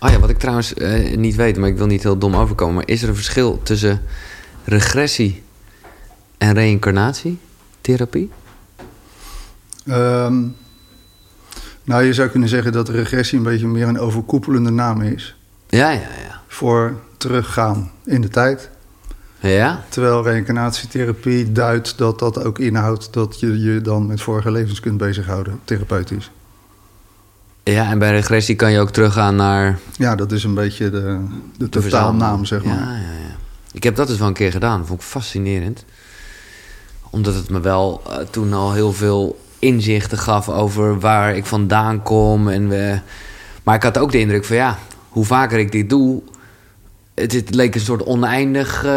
Oh ja, wat ik trouwens eh, niet weet, maar ik wil niet heel dom overkomen. Maar is er een verschil tussen regressie en reïncarnatietherapie? Ehm, nou, je zou kunnen zeggen dat regressie een beetje meer een overkoepelende naam is. Ja, ja, ja. Voor teruggaan in de tijd. Ja? Terwijl reïncarnatietherapie duidt dat dat ook inhoudt dat je je dan met vorige levens kunt bezighouden, therapeutisch. Ja, en bij regressie kan je ook teruggaan naar... Ja, dat is een beetje de, de de totaalnaam, zeg maar. Ja, ja, ja. Ik heb dat dus wel een keer gedaan. Dat vond ik fascinerend. Omdat het me wel eh, toen al heel veel inzichten gaf over waar ik vandaan kom. En we... Maar ik had ook de indruk van ja, hoe vaker ik dit doe... Het, het leek een soort oneindig, eh,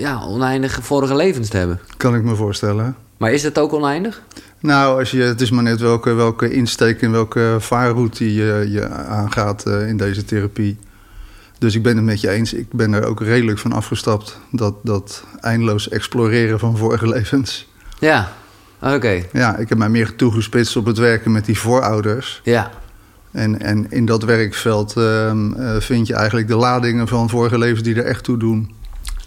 ja, oneindig vorige levens te hebben. Kan ik me voorstellen. Maar is dat ook oneindig? Nou, als je, het is maar net welke, welke insteek en welke vaarroute je, je aangaat eh, in deze therapie. Dus ik ben het met je eens. Ik ben er ook redelijk van afgestapt. Dat, dat eindeloos exploreren van vorige levens. Ja, oké. Ja, ik heb mij meer toegespitst op het werken met die voorouders. Ja, En, en in dat werkveld ehm, eh, vind je eigenlijk de ladingen van vorige levens die er echt toe doen.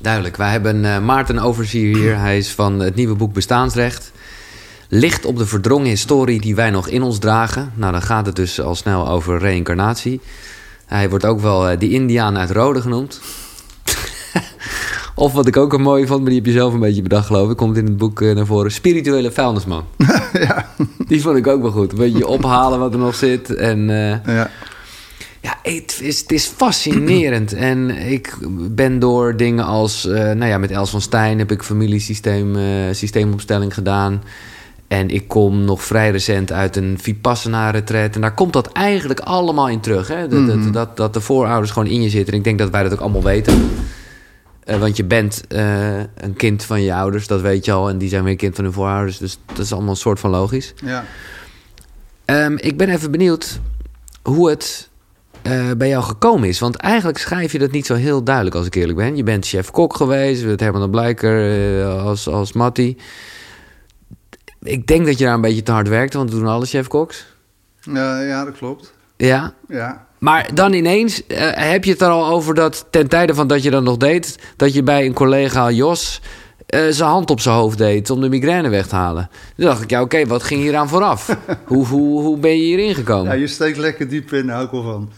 Duidelijk. Wij hebben eh, Maarten Overzier hier. Hij is van het nieuwe boek Bestaansrecht. Licht op de verdrongen historie die wij nog in ons dragen. Nou, dan gaat het dus al snel over reïncarnatie. Hij wordt ook wel eh, die Indiaan uit Rode genoemd. of wat ik ook een mooie vond, maar die heb je zelf een beetje bedacht, geloof ik. Komt in het boek eh, naar voren. Spirituele vuilnisman. ja. Die vond ik ook wel goed. Een beetje ophalen wat er nog zit. En eh, ja. ja, het is, het is fascinerend. En ik ben door dingen als... nou ja, met Els van Stijn heb ik familiesysteem systeemopstelling gedaan. En ik kom nog vrij recent uit een Vipassana-retreat. En daar komt dat eigenlijk allemaal in terug. Hè? Dat, dat, dat, dat de voorouders gewoon in je zitten. En ik denk dat wij dat ook allemaal weten. Eh, want je bent eh, een kind van je ouders, dat weet je al. En die zijn weer kind van hun voorouders. Dus dat is allemaal een soort van logisch. ja. Ehm, ik ben even benieuwd hoe het eh, bij jou gekomen is. Want eigenlijk schrijf je dat niet zo heel duidelijk, als ik eerlijk ben. Je bent chef-kok geweest, met Herman de Blijker als, als Mattie. Ik denk dat je daar een beetje te hard werkte, want we doen alle chef-koks. Ja, ja, dat klopt. Ja. Ja. Maar dan ineens eh, heb je het er al over dat ten tijde van dat je dat nog deed... dat je bij een collega Jos eh, zijn hand op zijn hoofd deed om de migraine weg te halen. Toen dacht ik, ja oké, wat ging hier aan vooraf? hoe, hoe, hoe ben je hierin gekomen? Ja, je steekt lekker diep in, daar hou ik wel van.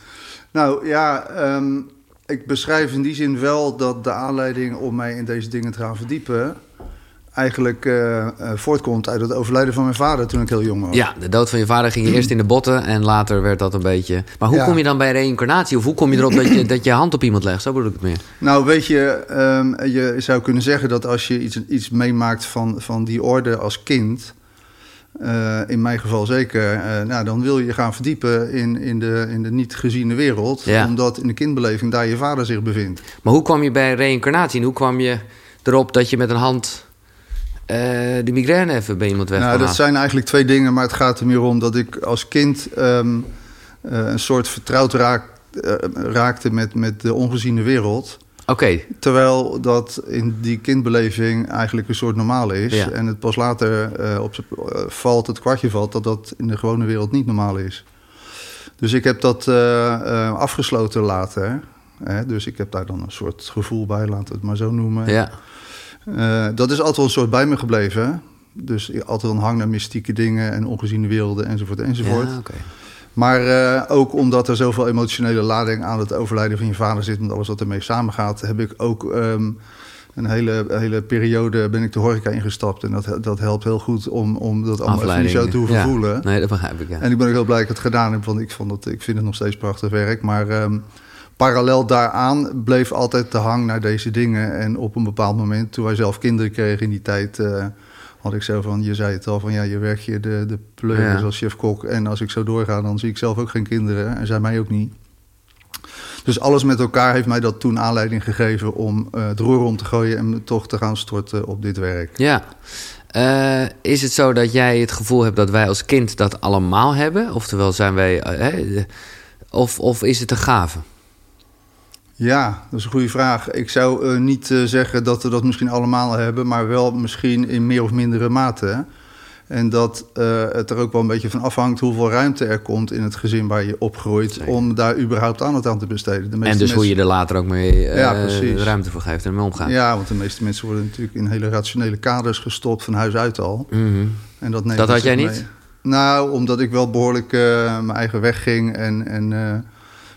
Nou ja, ehm, ik beschrijf in die zin wel dat de aanleiding om mij in deze dingen te gaan verdiepen... eigenlijk eh, eh, voortkomt uit het overlijden van mijn vader toen ik heel jong was. Ja, de dood van je vader ging je eerst in de botten en later werd dat een beetje... Maar hoe Ja. kom je dan bij reïncarnatie? Of hoe kom je erop dat je, dat je hand op iemand legt? Zo bedoel ik het meer. Nou, weet je, ehm, je zou kunnen zeggen dat als je iets, iets meemaakt van, van die orde als kind... eh, in mijn geval zeker, nou, dan wil je je gaan verdiepen in, in, de, in de niet geziene wereld... Ja. omdat in de kindbeleving daar je vader zich bevindt. Maar hoe kwam je bij reïncarnatie? En hoe kwam je erop dat je met een hand eh, de migraine even bij iemand weg Nou, dat zijn eigenlijk twee dingen, maar het gaat er meer om dat ik als kind ehm, eh, een soort vertrouwd raak, eh, raakte met, met de ongeziene wereld. Oké, Terwijl dat in die kindbeleving eigenlijk een soort normaal is. Ja. En het pas later op valt, het kwartje valt, dat dat in de gewone wereld niet normaal is. Dus ik heb dat afgesloten later. Hè? Dus ik heb daar dan een soort gevoel bij, laten we het maar zo noemen. ja. Eh, dat is altijd wel een soort bij me gebleven. hè. Dus altijd een hang naar mystieke dingen en ongeziene werelden enzovoort enzovoort. Ja, oké. Maar eh, ook omdat er zoveel emotionele lading aan het overlijden van je vader zit... en alles wat ermee samengaat... heb ik ook ehm, een hele, hele periode ben ik de horeca ingestapt. En dat, dat helpt heel goed om, om dat allemaal even zo te hoeven Ja. voelen. Nee, dat begrijp ik, ja. En ik ben ook heel blij dat ik het gedaan heb, want ik, vond het, ik vind het nog steeds prachtig werk. Maar ehm, parallel daaraan bleef altijd de hang naar deze dingen. En op een bepaald moment, toen wij zelf kinderen kregen in die tijd... eh, had ik zo van, je zei het al, van ja, je werkt je de, de pleuris Ja. als chef-kok. En als ik zo doorga, dan zie ik zelf ook geen kinderen. En zij mij ook niet. Dus alles met elkaar heeft mij dat toen aanleiding gegeven om eh het roer om te gooien... en me toch te gaan storten op dit werk. Ja. Eh, is het zo dat jij het gevoel hebt dat wij als kind dat allemaal hebben? Oftewel zijn wij... of, of is het een gave? Ja, dat is een goede vraag. Ik zou eh, niet eh, zeggen dat we dat misschien allemaal hebben, maar wel misschien in meer of mindere mate. En dat uh, het er ook wel een beetje van afhangt hoeveel ruimte er komt in het gezin waar je opgroeit. Zeker. om daar überhaupt aandacht aan te besteden. De meeste en dus mensen... hoe je er later ook mee uh, ja, ruimte voor geeft en mee omgaat. Ja, want de meeste mensen worden natuurlijk in hele rationele kaders gestopt van huis uit al. Mm -hmm. en dat, dat had jij mee. niet? Nou, omdat ik wel behoorlijk uh, mijn eigen weg ging en. en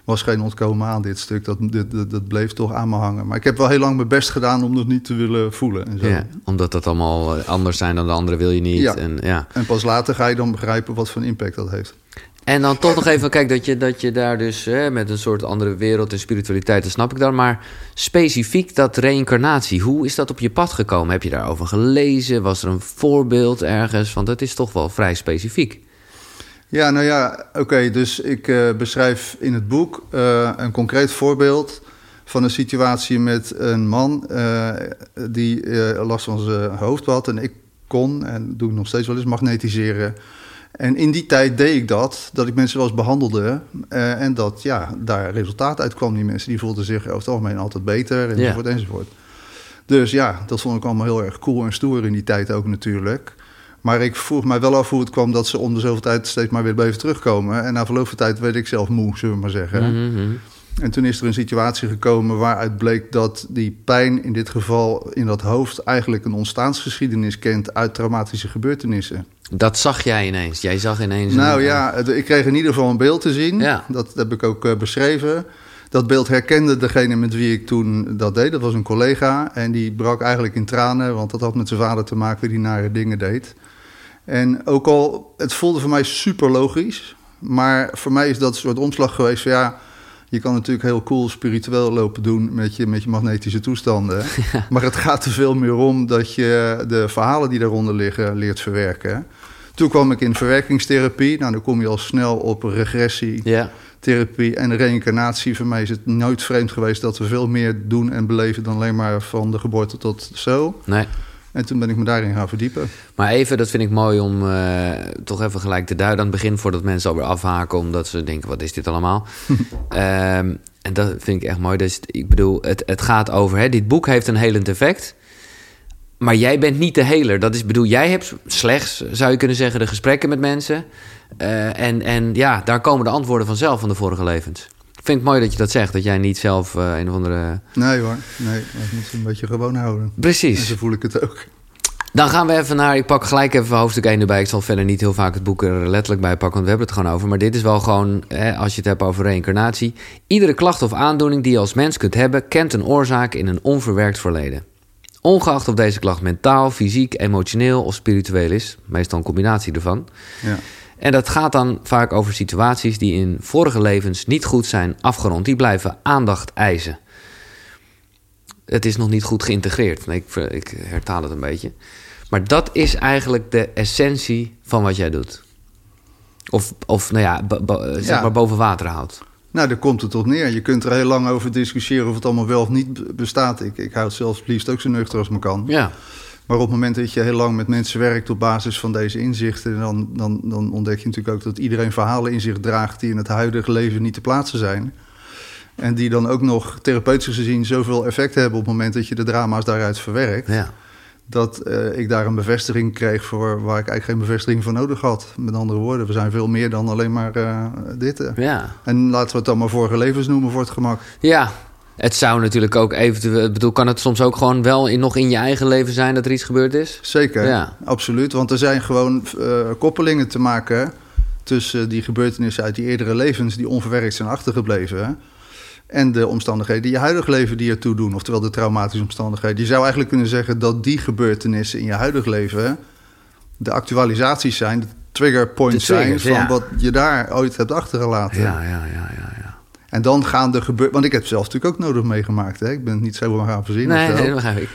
was geen ontkomen aan dit stuk. Dat, dat, dat, bleef toch aan me hangen. Maar ik heb wel heel lang mijn best gedaan om dat niet te willen voelen. En zo. Ja, omdat dat allemaal eh, anders zijn dan de anderen wil je niet. Ja. En, ja. en pas later ga je dan begrijpen wat voor impact dat heeft. En dan toch nog even, kijk, dat je, dat je daar dus hè, met een soort andere wereld en spiritualiteit, dat snap ik dan. Maar specifiek dat reïncarnatie, hoe is dat op je pad gekomen? Heb je daarover gelezen? Was er een voorbeeld ergens? Want dat is toch wel vrij specifiek. Ja, nou ja, oké. dus ik uh, beschrijf in het boek uh, een concreet voorbeeld van een situatie met een man uh, die last van zijn hoofd had. En ik kon, en doe ik nog steeds wel eens, magnetiseren. En in die tijd deed ik dat, dat ik mensen wel eens behandelde. en dat ja, daar resultaat uit kwam. Die mensen die voelden zich over het algemeen altijd beter, enzovoort, enzovoort. Dus ja, dat vond ik allemaal heel erg cool en stoer in die tijd ook natuurlijk. Maar ik vroeg mij wel af hoe het kwam dat ze om de zoveel tijd steeds maar weer bleven terugkomen. En na verloop van tijd werd ik zelf moe, zullen we maar zeggen. Mm-hmm. En toen is er een situatie gekomen waaruit bleek dat die pijn in dit geval in dat hoofd eigenlijk een ontstaansgeschiedenis kent uit traumatische gebeurtenissen. Dat zag jij ineens. Jij zag ineens. Nou ja, ik kreeg in ieder geval een beeld te zien. Ja. Dat heb ik ook uh, beschreven. Dat beeld herkende degene met wie ik toen dat deed. Dat was een collega. En die brak eigenlijk in tranen, want dat had met zijn vader te maken die nare dingen deed. En ook al, het voelde voor mij super logisch. Maar voor mij is dat een soort omslag geweest van ja. Je kan natuurlijk heel cool spiritueel lopen doen met je, met je magnetische toestanden. Maar het gaat er veel meer om dat je de verhalen die daaronder liggen leert verwerken. Toen kwam ik in verwerkingstherapie. Nou, dan kom je al snel op regressie. Ja therapie en reïncarnatie. Voor mij is het nooit vreemd geweest dat we veel meer doen en beleven dan alleen maar van de geboorte tot zo. Nee. En toen ben ik me daarin gaan verdiepen. Maar even, dat vind ik mooi om uh, toch even gelijk te duiden aan het begin... voordat mensen alweer afhaken, omdat ze denken, wat is dit allemaal? um, en dat vind ik echt mooi. Dus ik bedoel, het, het gaat over, hè, dit boek heeft een helend effect... Maar jij bent niet de heler. Dat is, bedoel, jij hebt slechts, zou je kunnen zeggen, de gesprekken met mensen. Uh, en, en ja, daar komen de antwoorden vanzelf van de vorige levens vind het mooi dat je dat zegt, dat jij niet zelf uh, een of andere... Nee hoor, nee, ik moet een beetje gewoon houden. Precies. En zo voel ik het ook. Dan gaan we even naar, ik pak gelijk even hoofdstuk 1 erbij. Ik zal verder niet heel vaak het boek er letterlijk bij pakken, want we hebben het gewoon over. Maar dit is wel gewoon, hè, als je het hebt over reïncarnatie. Iedere klacht of aandoening die je als mens kunt hebben, kent een oorzaak in een onverwerkt verleden. Ongeacht of deze klacht mentaal, fysiek, emotioneel of spiritueel is, meestal een combinatie ervan. Ja. En dat gaat dan vaak over situaties die in vorige levens niet goed zijn afgerond. Die blijven aandacht eisen. Het is nog niet goed geïntegreerd. ik, ik hertaal het een beetje. Maar dat is eigenlijk de essentie van wat jij doet. Of, of nou ja, zeg maar boven water houdt. Nou, daar komt het op neer. Je kunt er heel lang over discussiëren of het allemaal wel of niet bestaat. Ik, ik hou het zelfs liefst ook zo nuchter als me kan. Ja. Maar op het moment dat je heel lang met mensen werkt op basis van deze inzichten, dan, dan, dan ontdek je natuurlijk ook dat iedereen verhalen in zich draagt die in het huidige leven niet te plaatsen zijn. En die dan ook nog therapeutisch gezien zoveel effect hebben op het moment dat je de drama's daaruit verwerkt. Ja. Dat uh, ik daar een bevestiging kreeg voor waar ik eigenlijk geen bevestiging voor nodig had. Met andere woorden, we zijn veel meer dan alleen maar uh, dit. Ja. En laten we het dan maar vorige levens noemen voor het gemak. Ja, het zou natuurlijk ook eventueel... bedoel, kan het soms ook gewoon wel in, nog in je eigen leven zijn dat er iets gebeurd is? Zeker, ja. absoluut. Want er zijn gewoon uh, koppelingen te maken... tussen die gebeurtenissen uit die eerdere levens... die onverwerkt zijn achtergebleven... en de omstandigheden die je huidig leven die ertoe doen. Oftewel de traumatische omstandigheden. Je zou eigenlijk kunnen zeggen dat die gebeurtenissen in je huidig leven... de actualisaties zijn, de trigger points zijn... van ja. wat je daar ooit hebt achtergelaten. Ja, ja, ja, ja. ja. En dan gaan de gebeuren. Want ik heb het zelf natuurlijk ook nodig meegemaakt. Hè? Ik ben het niet zo gaan voorzien. Nee, nee, dat begrijp ik.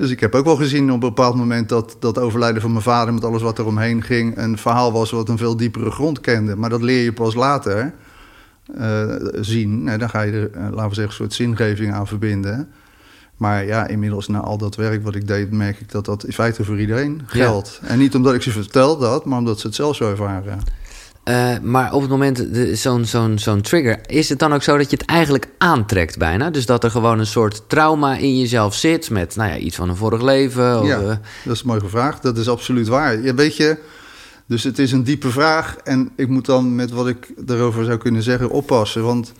dus ik heb ook wel gezien op een bepaald moment dat dat overlijden van mijn vader met alles wat er omheen ging, een verhaal was wat een veel diepere grond kende. Maar dat leer je pas later uh, zien. Nou, dan ga je er, uh, laten we zeggen, een soort zingeving aan verbinden. Maar ja, inmiddels na al dat werk wat ik deed, merk ik dat dat in feite voor iedereen geldt. Ja. En niet omdat ik ze vertel dat, maar omdat ze het zelf zo ervaren. Uh, maar op het moment, zo'n zo'n zo'n trigger, is het dan ook zo dat je het eigenlijk aantrekt bijna? Dus dat er gewoon een soort trauma in jezelf zit met nou ja, iets van een vorig leven? Of, ja, uh... dat is mooi gevraagd. Dat is absoluut waar. Ja, weet je, Dus het is een diepe vraag. En ik moet dan met wat ik erover zou kunnen zeggen oppassen. Want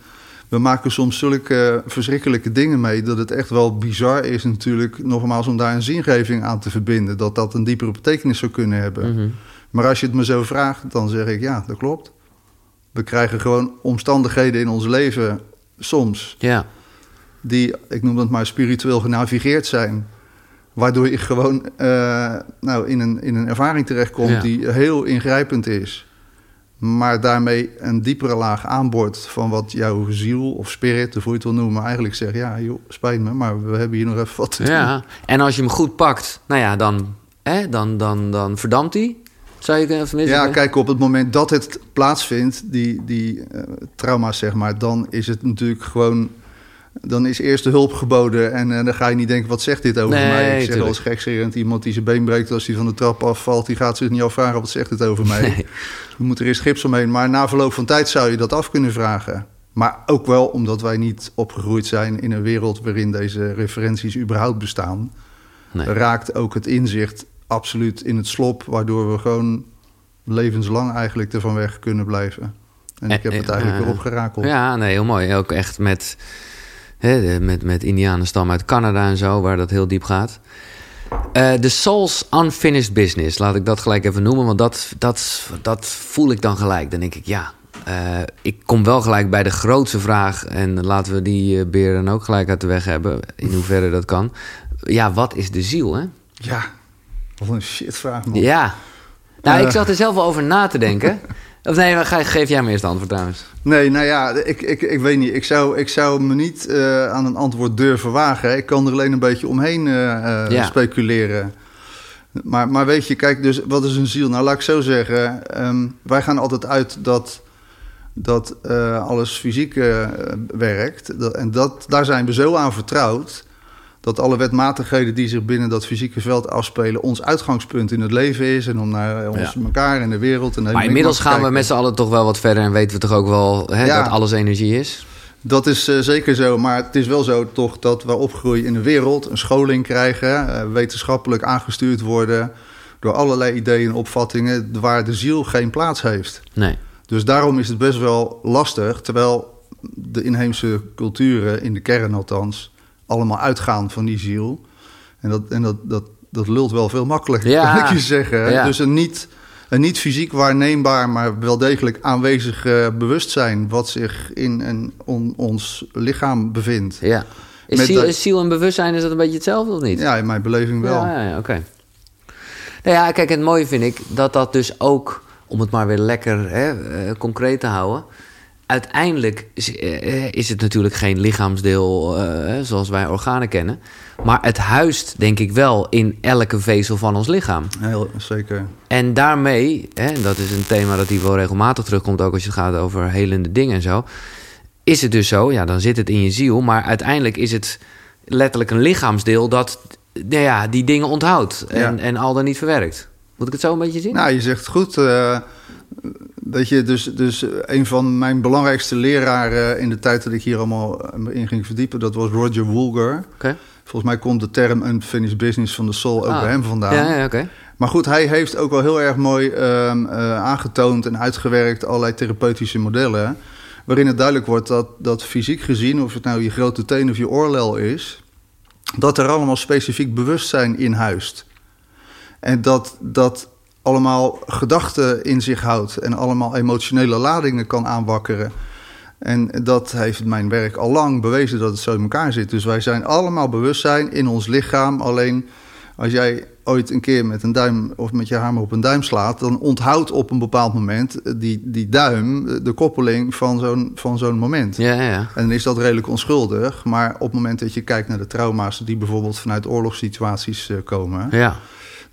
we maken soms zulke verschrikkelijke dingen mee... dat het echt wel bizar is natuurlijk... nogmaals om daar een zingeving aan te verbinden... dat dat een diepere betekenis zou kunnen hebben. Mhm. Maar als je het me zo vraagt, dan zeg ik ja, dat klopt. We krijgen gewoon omstandigheden in ons leven soms... Ja. die, ik noem dat maar, spiritueel genavigeerd zijn... Waardoor je gewoon uh, nou, in, een, in een ervaring terechtkomt Ja. die heel ingrijpend is. Maar daarmee een diepere laag aanboort van wat jouw ziel of spirit, of hoe je het wil noemen, eigenlijk zegt: Ja, joh, spijt me, maar we hebben hier nog even wat te doen. ja. En als je hem goed pakt, nou ja, dan, hè, dan, dan, dan verdampt hij. Zou je? Ja, kijk, op het moment dat het plaatsvindt, die, die eh, trauma's, zeg maar, dan is het natuurlijk gewoon. Dan is eerst de hulp geboden en eh, dan ga je niet denken, wat zegt dit over Nee, mij? Ik zeg als gekscherend, iemand die zijn been breekt als hij van de trap afvalt, die gaat zich niet afvragen, wat zegt dit over mij? Nee. We moeten er eerst gips omheen. Maar na verloop van tijd zou je dat af kunnen vragen. Maar ook wel omdat wij niet opgegroeid zijn in een wereld waarin deze referenties überhaupt bestaan. Nee. Raakt ook het inzicht absoluut in het slop, waardoor we gewoon levenslang eigenlijk ervan weg kunnen blijven. En ik heb het eigenlijk weer opgerakeld. Ja, nee, heel mooi. Ook echt met, hè, met, met Indianenstam uit Canada en zo, waar dat heel diep gaat. Eh, De Soul's Unfinished Business, laat ik dat gelijk even noemen, want dat, dat, dat voel ik dan gelijk. Dan denk ik, ja, eh, ik kom wel gelijk bij de grootste vraag en laten we die beer dan ook gelijk uit de weg hebben, in hoeverre dat kan. Ja, wat is de ziel, hè? Ja, wat een shitvraag man. Ja. Nou, ik Eh. zat er zelf wel over na te denken. Of nee, geef jij me eerst de antwoord trouwens. Nee, nou ja, ik, ik, ik weet niet. Ik zou, ik zou me niet eh, aan een antwoord durven wagen. Ik kan er alleen een beetje omheen eh, Ja. speculeren. Maar, maar weet je, kijk, dus wat is een ziel? Nou, laat ik zo zeggen. ehm, wij gaan altijd uit dat, dat alles fysiek werkt. Dat, en dat, daar zijn we zo aan vertrouwd. Dat alle wetmatigheden die zich binnen dat fysieke veld afspelen... ons uitgangspunt in het leven is. En om naar ons, Ja. elkaar en de wereld... En de Maar inmiddels gaan we met z'n allen toch wel wat verder en weten we toch ook wel hè, Ja. dat alles energie is. Dat is eh, zeker zo, maar het is wel zo toch dat we opgroeien in de wereld, een scholing krijgen, eh, wetenschappelijk aangestuurd worden door allerlei ideeën en opvattingen waar de ziel geen plaats heeft. Nee. Dus daarom is het best wel lastig, terwijl de inheemse culturen, in de kern althans, allemaal uitgaan van die ziel. En dat, en dat, dat, dat lult wel veel makkelijker, Ja. kan ik je zeggen. Ja. Dus een niet, een niet fysiek waarneembaar, maar wel degelijk aanwezig eh, bewustzijn... wat zich in en on- ons lichaam bevindt. Ja. Is ziel, is ziel en bewustzijn is dat een beetje hetzelfde of niet? Ja, in mijn beleving wel. Ja, ja, ja, oké. Nou ja, kijk, het mooie vind ik dat dat dus ook, om het maar weer lekker hè, eh, concreet te houden. Uiteindelijk is, eh, is het natuurlijk geen lichaamsdeel eh, zoals wij organen kennen. Maar het huist, denk ik wel, in elke vezel van ons lichaam. Heel zeker. En daarmee, hè, en dat is een thema dat hier wel regelmatig terugkomt, ook als je het gaat over helende dingen en zo. Is het dus zo, ja, dan zit het in je ziel, maar uiteindelijk is het letterlijk een lichaamsdeel dat nou ja, die dingen onthoudt en, Ja. en al dan niet verwerkt. Moet ik het zo een beetje zien? Nou, je zegt goed. eh weet je, dus, dus een van mijn belangrijkste leraren in de tijd dat ik hier allemaal eh, in ging verdiepen, dat was Roger Woolger. Volgens mij komt de term unfinished business van de soul ook Ah. bij hem vandaan. Ja, ja. Maar goed, hij heeft ook wel heel erg mooi ehm, eh, aangetoond en uitgewerkt allerlei therapeutische modellen. Waarin het duidelijk wordt dat, dat fysiek gezien, of het nou je grote teen of je oorlel is, dat er allemaal specifiek bewustzijn in huist. En dat dat allemaal gedachten in zich houdt en allemaal emotionele ladingen kan aanwakkeren. En dat heeft mijn werk al lang bewezen dat het zo in elkaar zit. Dus wij zijn allemaal bewustzijn in ons lichaam. Alleen als jij ooit een keer met een duim of met je hamer op een duim slaat, dan onthoudt op een bepaald moment die, die duim de koppeling van zo'n, van zo'n moment. Ja, ja, ja. En dan is dat redelijk onschuldig. Maar op het moment dat je kijkt naar de trauma's die bijvoorbeeld vanuit oorlogssituaties eh, komen, Ja,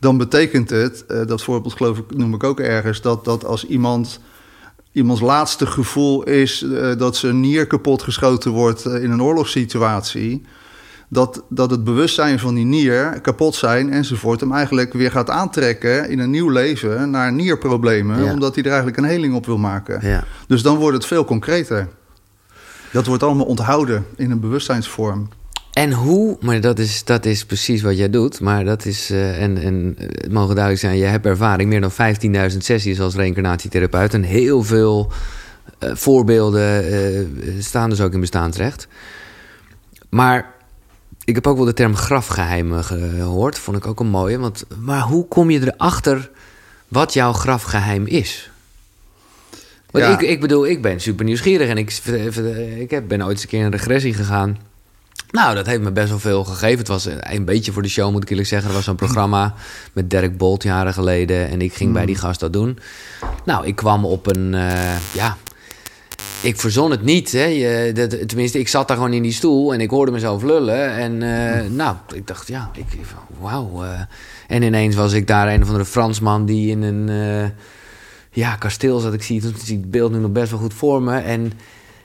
dan betekent het, eh, dat voorbeeld geloof ik, noem ik ook ergens, dat, dat als iemand, iemands laatste gevoel is eh, dat zijn nier kapot geschoten wordt eh, in een oorlogssituatie, dat, dat het bewustzijn van die nier, kapot zijn enzovoort, hem eigenlijk weer gaat aantrekken in een nieuw leven naar nierproblemen, Ja. omdat hij er eigenlijk een heling op wil maken. ja. Dus dan wordt het veel concreter. Dat wordt allemaal onthouden in een bewustzijnsvorm. En hoe, maar dat is, dat is precies wat jij doet. Maar dat is, uh, en, en het mogen duidelijk zijn, je hebt ervaring. Meer dan 15.000 sessies als reïncarnatietherapeut. En heel veel uh, voorbeelden uh, staan dus ook in bestaansrecht. Maar ik heb ook wel de term grafgeheimen gehoord. Vond ik ook een mooie. Want, maar hoe kom je erachter wat jouw grafgeheim is? Want ja. ik, ik bedoel, ik ben super nieuwsgierig. En ik, ik heb, ben ooit eens een keer in een regressie gegaan. Nou, dat heeft me best wel veel gegeven. Het was een beetje voor de show, moet ik eerlijk zeggen. Er was een programma met Dirk Bolt jaren geleden. En ik ging bij die gast dat doen. Nou, ik kwam op een, uh, ja... Ik verzon het niet. Hè. Je, dat, tenminste, ik zat daar gewoon in die stoel en ik hoorde mezelf lullen. En uh, nou, ik dacht, ja, ik, wauw. Uh. En ineens was ik daar een of andere Fransman die in een ja, kasteel zat. Ik zie, ik zie het beeld nu nog best wel goed voor me. En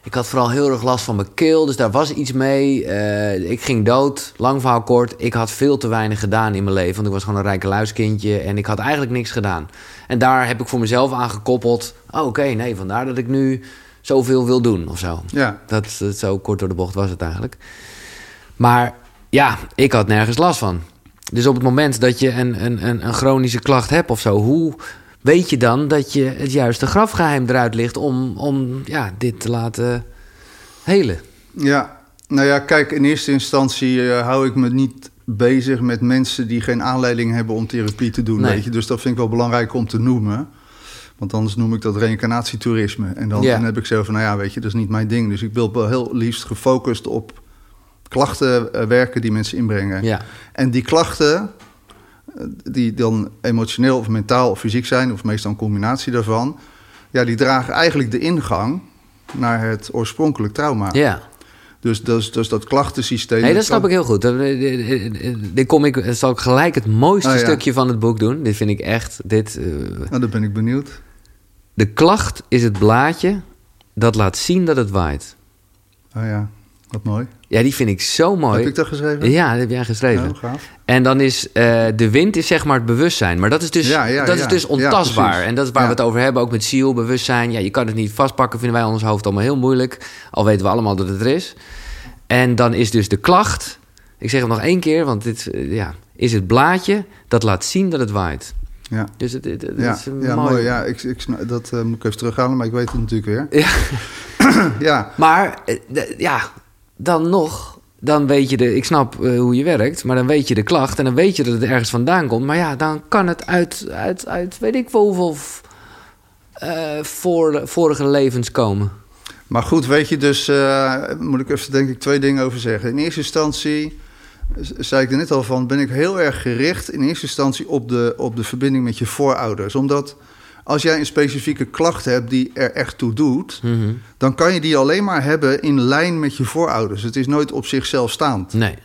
ik had vooral heel erg last van mijn keel, dus daar was iets mee. Uh, ik ging dood, lang verhaal kort. Ik had veel te weinig gedaan in mijn leven, want ik was gewoon een rijke luiskindje en ik had eigenlijk niks gedaan. En daar heb ik voor mezelf aangekoppeld, oh, oké, okay, nee, vandaar dat ik nu zoveel wil doen of zo. Ja. Dat, dat, zo kort door de bocht was het eigenlijk. Maar ja, ik had nergens last van. Dus op het moment dat je een, een, een chronische klacht hebt of zo, hoe weet je dan dat je het juiste grafgeheim eruit ligt om, om ja, dit te laten helen. Ja, nou ja, kijk, in eerste instantie uh, hou ik me niet bezig met mensen die geen aanleiding hebben om therapie te doen. Weet je? Dus dat vind ik wel belangrijk om te noemen. Want anders noem ik dat reïncarnatietoerisme. En dan, ja. dan heb ik zo van, nou ja, weet je, dat is niet mijn ding. Dus ik wil wel heel liefst gefocust op klachten uh, werken die mensen inbrengen. Ja. En die klachten, die dan emotioneel of mentaal of fysiek zijn, of meestal een combinatie daarvan, ja, die dragen eigenlijk de ingang naar het oorspronkelijk trauma. Ja. Dus, dus, dus dat klachtensysteem. Nee, dat snap ik heel goed. Dit kom ik, zal ik gelijk het mooiste Oh, ja. stukje van het boek doen. Dit vind ik echt. Dit, uh, Nou, dan ben ik benieuwd. de klacht is het blaadje dat laat zien dat het waait. Oh ja, wat mooi. Ja, die vind ik zo mooi. Heb ik dat geschreven? Ja, dat heb jij geschreven. Oh, gaaf. En dan is eh, de wind is zeg maar het bewustzijn. Maar dat is dus, Ja, ja, dat is dus ontastbaar. en dat is waar we het over hebben, ook met ziel, bewustzijn. Ja, je kan het niet vastpakken, vinden wij in ons hoofd allemaal heel moeilijk. Al weten we allemaal dat het er is. En dan is dus de klacht, ik zeg het nog één keer, want dit eh, ja, is het blaadje dat laat zien dat het waait. Ja, Dus het, het, het ja, is een ja mooi. mooi. Ja, ik, ik, dat eh, moet ik even terughalen, maar ik weet het natuurlijk weer. Ja. Ja, Maar ja, dan nog, dan weet je de, ik snap eh, hoe je werkt, maar dan weet je de klacht en dan weet je dat het ergens vandaan komt. Maar ja, dan kan het uit, uit, uit weet ik wel hoeveel eh, voor, vorige levens komen. maar goed, weet je, dus eh, moet ik even denk ik twee dingen over zeggen. In eerste instantie, zei ik er net al van, ben ik heel erg gericht in eerste instantie op de, op de verbinding met je voorouders. Omdat als jij een specifieke klacht hebt die er echt toe doet, Mhm. dan kan je die alleen maar hebben in lijn met je voorouders. Het is nooit op zichzelf staand. Nee.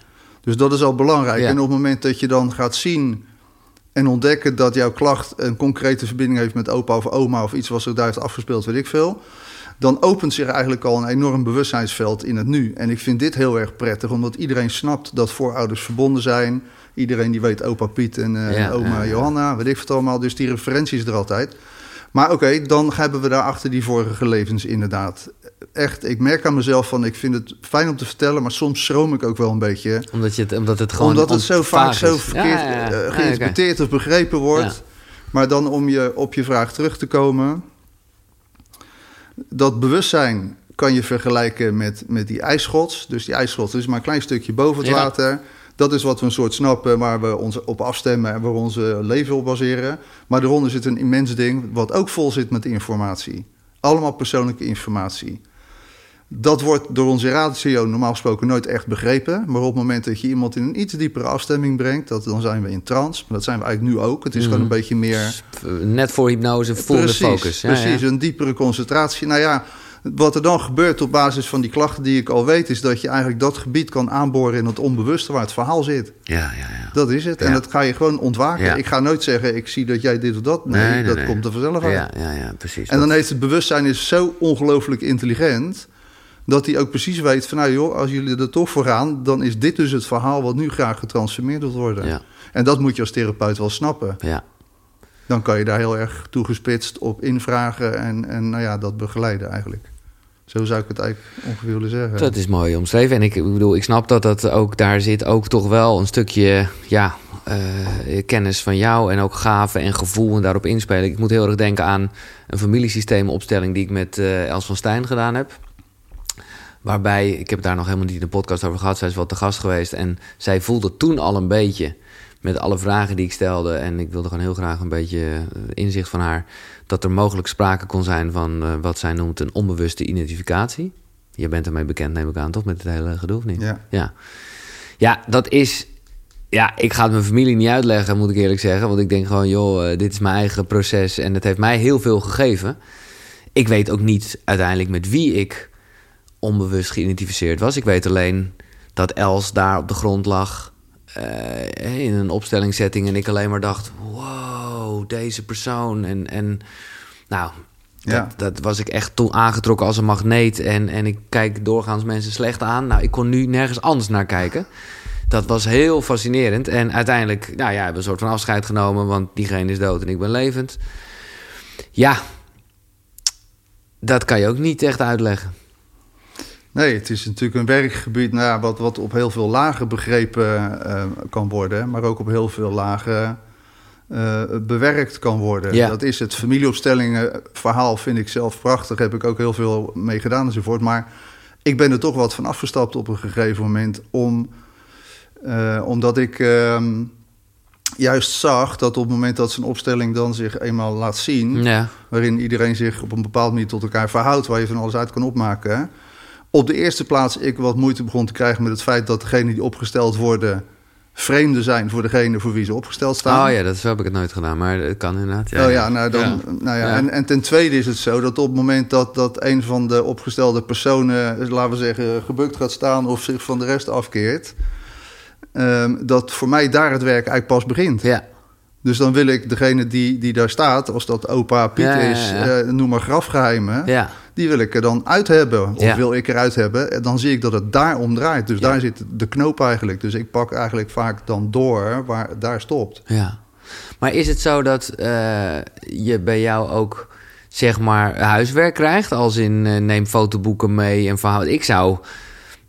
Dus dat is al belangrijk. Ja. En op het moment dat je dan gaat zien en ontdekken dat jouw klacht een concrete verbinding heeft met opa of oma of iets wat zich daar heeft afgespeeld, weet ik veel. Dan opent zich eigenlijk al een enorm bewustzijnsveld in het nu. En ik vind dit heel erg prettig, omdat iedereen snapt dat voorouders verbonden zijn. Iedereen die weet opa Piet en, eh, Ja, oma ja. Johanna, weet ik het allemaal. Dus die referentie is er altijd. Maar oké, dan hebben we daarachter die vorige levens inderdaad. Echt, ik merk aan mezelf van, ik vind het fijn om te vertellen, maar soms schroom ik ook wel een beetje Omdat, je het, omdat het gewoon omdat het zo vaak zo verkeerd Ja, ja, ja. eh, Ja, geïnterpreteerd of begrepen wordt. Maar dan om je op je vraag terug te komen. Dat bewustzijn kan je vergelijken met, met die ijsschots. Dus die ijsschots is maar een klein stukje boven het Ja. water. Dat is wat we een soort snappen waar we ons op afstemmen en waar we onze leven op baseren. Maar daaronder zit een immens ding wat ook vol zit met informatie. Allemaal persoonlijke informatie. Dat wordt door onze ratio normaal gesproken nooit echt begrepen. Maar op het moment dat je iemand in een iets diepere afstemming brengt, dat, dan zijn we in trance. Maar dat zijn we eigenlijk nu ook. Het is gewoon een beetje meer. Net voor hypnose, precies, de focus. Ja, precies, ja. een diepere concentratie. Nou ja, wat er dan gebeurt op basis van die klachten die ik al weet, is dat je eigenlijk dat gebied kan aanboren in het onbewuste waar het verhaal zit. Ja, ja, ja. Dat is het. En Ja. dat ga je gewoon ontwaken. Ja. Ik ga nooit zeggen, ik zie dat jij dit of dat. Nee, Nee, nee, dat nee. komt er vanzelf uit. Ja, ja, ja, precies. En dan heeft het bewustzijn is zo ongelooflijk intelligent. Dat hij ook precies weet van nou joh, als jullie er toch voor gaan, dan is dit dus het verhaal wat nu graag getransformeerd wil worden. Ja. En dat moet je als therapeut wel snappen. Ja. Dan kan je daar heel erg toegespitst op invragen en, en nou ja, dat begeleiden eigenlijk. Zo zou ik het eigenlijk ongeveer willen zeggen. Dat is mooi omschreven. En ik bedoel, ik snap dat dat ook daar zit ook toch wel een stukje ja, uh, kennis van jou en ook gaven en gevoel en daarop inspelen. Ik moet heel erg denken aan een familiesysteemopstelling die ik met uh, Els van Stijn gedaan heb. Waarbij, ik heb daar nog helemaal niet in de podcast over gehad. Zij is wel te gast geweest. En zij voelde toen al een beetje, met alle vragen die ik stelde. En ik wilde gewoon heel graag een beetje eh, inzicht van haar. Dat er mogelijk sprake kon zijn van uh, wat zij noemt een onbewuste identificatie. Je bent ermee bekend, neem ik aan, toch? Met het hele gedoe, of niet? Ja. Ja, ja dat is. Ja, ik ga het mijn familie niet uitleggen, moet ik eerlijk zeggen. Want ik denk gewoon, joh, uh, dit is mijn eigen proces. En het heeft mij heel veel gegeven. Ik weet ook niet uiteindelijk met wie ik onbewust geïdentificeerd was. Ik weet alleen dat Els daar op de grond lag uh, in een opstellingssetting en ik alleen maar dacht: wow, deze persoon. En, en nou, ja. dat, dat, was ik echt toen aangetrokken als een magneet. En, en ik kijk doorgaans mensen slecht aan. Nou, ik kon nu nergens anders naar kijken. Dat was heel fascinerend. En uiteindelijk, nou ja, hebben we een soort van afscheid genomen, want diegene is dood en ik ben levend. Ja, dat kan je ook niet echt uitleggen. Nee, het is natuurlijk een werkgebied nou, wat, wat op heel veel lagen begrepen uh, kan worden, maar ook op heel veel lagen uh, bewerkt kan worden. Ja. Dat is het familieopstellingen verhaal, vind ik zelf prachtig. Heb ik ook heel veel mee gedaan enzovoort. Maar ik ben er toch wat van afgestapt op een gegeven moment, om, uh, omdat ik ehm, juist zag dat op het moment dat zijn opstelling dan zich eenmaal laat zien, Ja. waarin iedereen zich op een bepaalde manier tot elkaar verhoudt, waar je van alles uit kan opmaken. Op de eerste plaats ik wat moeite begon te krijgen met het feit dat degenen die opgesteld worden vreemden zijn voor degene voor wie ze opgesteld staan. Oh ja, dat zo heb ik het nooit gedaan, maar het kan inderdaad. Ja, oh ja, nou dan, Ja. Nou ja, Ja. En, en ten tweede is het zo dat op het moment dat, dat een van de opgestelde personen, laten we zeggen, gebukt gaat staan of zich van de rest afkeert, ehm, dat voor mij daar het werk eigenlijk pas begint. Ja, Dus dan wil ik degene die, die daar staat, als dat opa Piet is, eh, noem maar grafgeheimen, ja. Die wil ik er dan uit hebben. Of Ja. wil ik eruit hebben. En dan zie ik dat het daar om draait. Dus Ja. daar zit de knoop eigenlijk. Dus ik pak eigenlijk vaak dan door waar het daar stopt. Ja. Maar is het zo dat eh, je bij jou ook zeg maar huiswerk krijgt? Als in eh, neem fotoboeken mee en verhaal. Ik zou.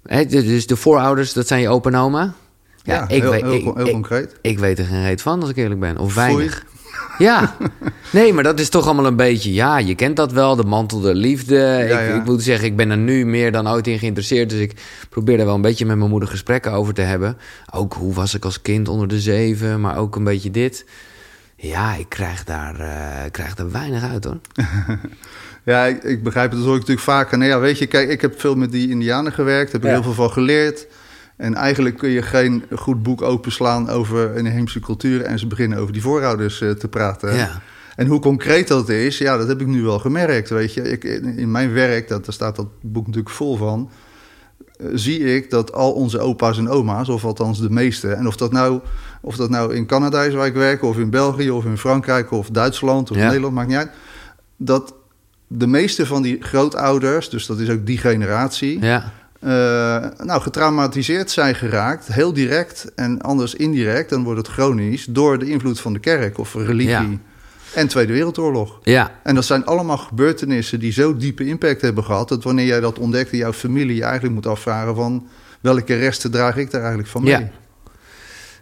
Hè, dus de voorouders, dat zijn je opa en oma? Ja, ik, heel, weet, heel, ik, heel ik, concreet. ik weet er geen reet van, als ik eerlijk ben. Of Foei. Ja, nee, maar dat is toch allemaal een beetje... Ja, je kent dat wel, de mantel der liefde. Ja, ik, ja. ik moet zeggen, ik ben er nu meer dan ooit in geïnteresseerd. Dus ik probeer er wel een beetje met mijn moeder gesprekken over te hebben. Ook hoe was ik als kind onder de zeven, maar ook een beetje dit. Ja, ik krijg daar, eh, ik krijg daar weinig uit, hoor. Ja, ik, ik begrijp het. Dat hoor ik natuurlijk vaker. Nou ja, weet je, kijk, ik heb veel met die indianen gewerkt. Heb er Ja. heel veel van geleerd. En eigenlijk kun je geen goed boek openslaan over inheemse cultuur... en ze beginnen over die voorouders eh, te praten. Ja, En hoe concreet dat is, ja, dat heb ik nu wel gemerkt. Weet je, ik, in mijn werk, dat, daar staat dat boek natuurlijk vol van. eh, zie ik dat al onze opa's en oma's, of althans de meeste, en of dat nou, of dat nou in Canada is waar ik werk, of in België, of in Frankrijk, of Duitsland, of Ja. Nederland, maakt niet uit. Dat de meeste van die grootouders, dus dat is ook die generatie, ja, eh, nou, getraumatiseerd zijn geraakt, heel direct en anders indirect, dan wordt het chronisch, door de invloed van de kerk of religie. Ja. En Tweede Wereldoorlog. ja, En dat zijn allemaal gebeurtenissen die zo diepe impact hebben gehad... dat wanneer jij dat ontdekt in jouw familie... je eigenlijk moet afvragen van... welke resten draag ik daar eigenlijk van mee? Ja.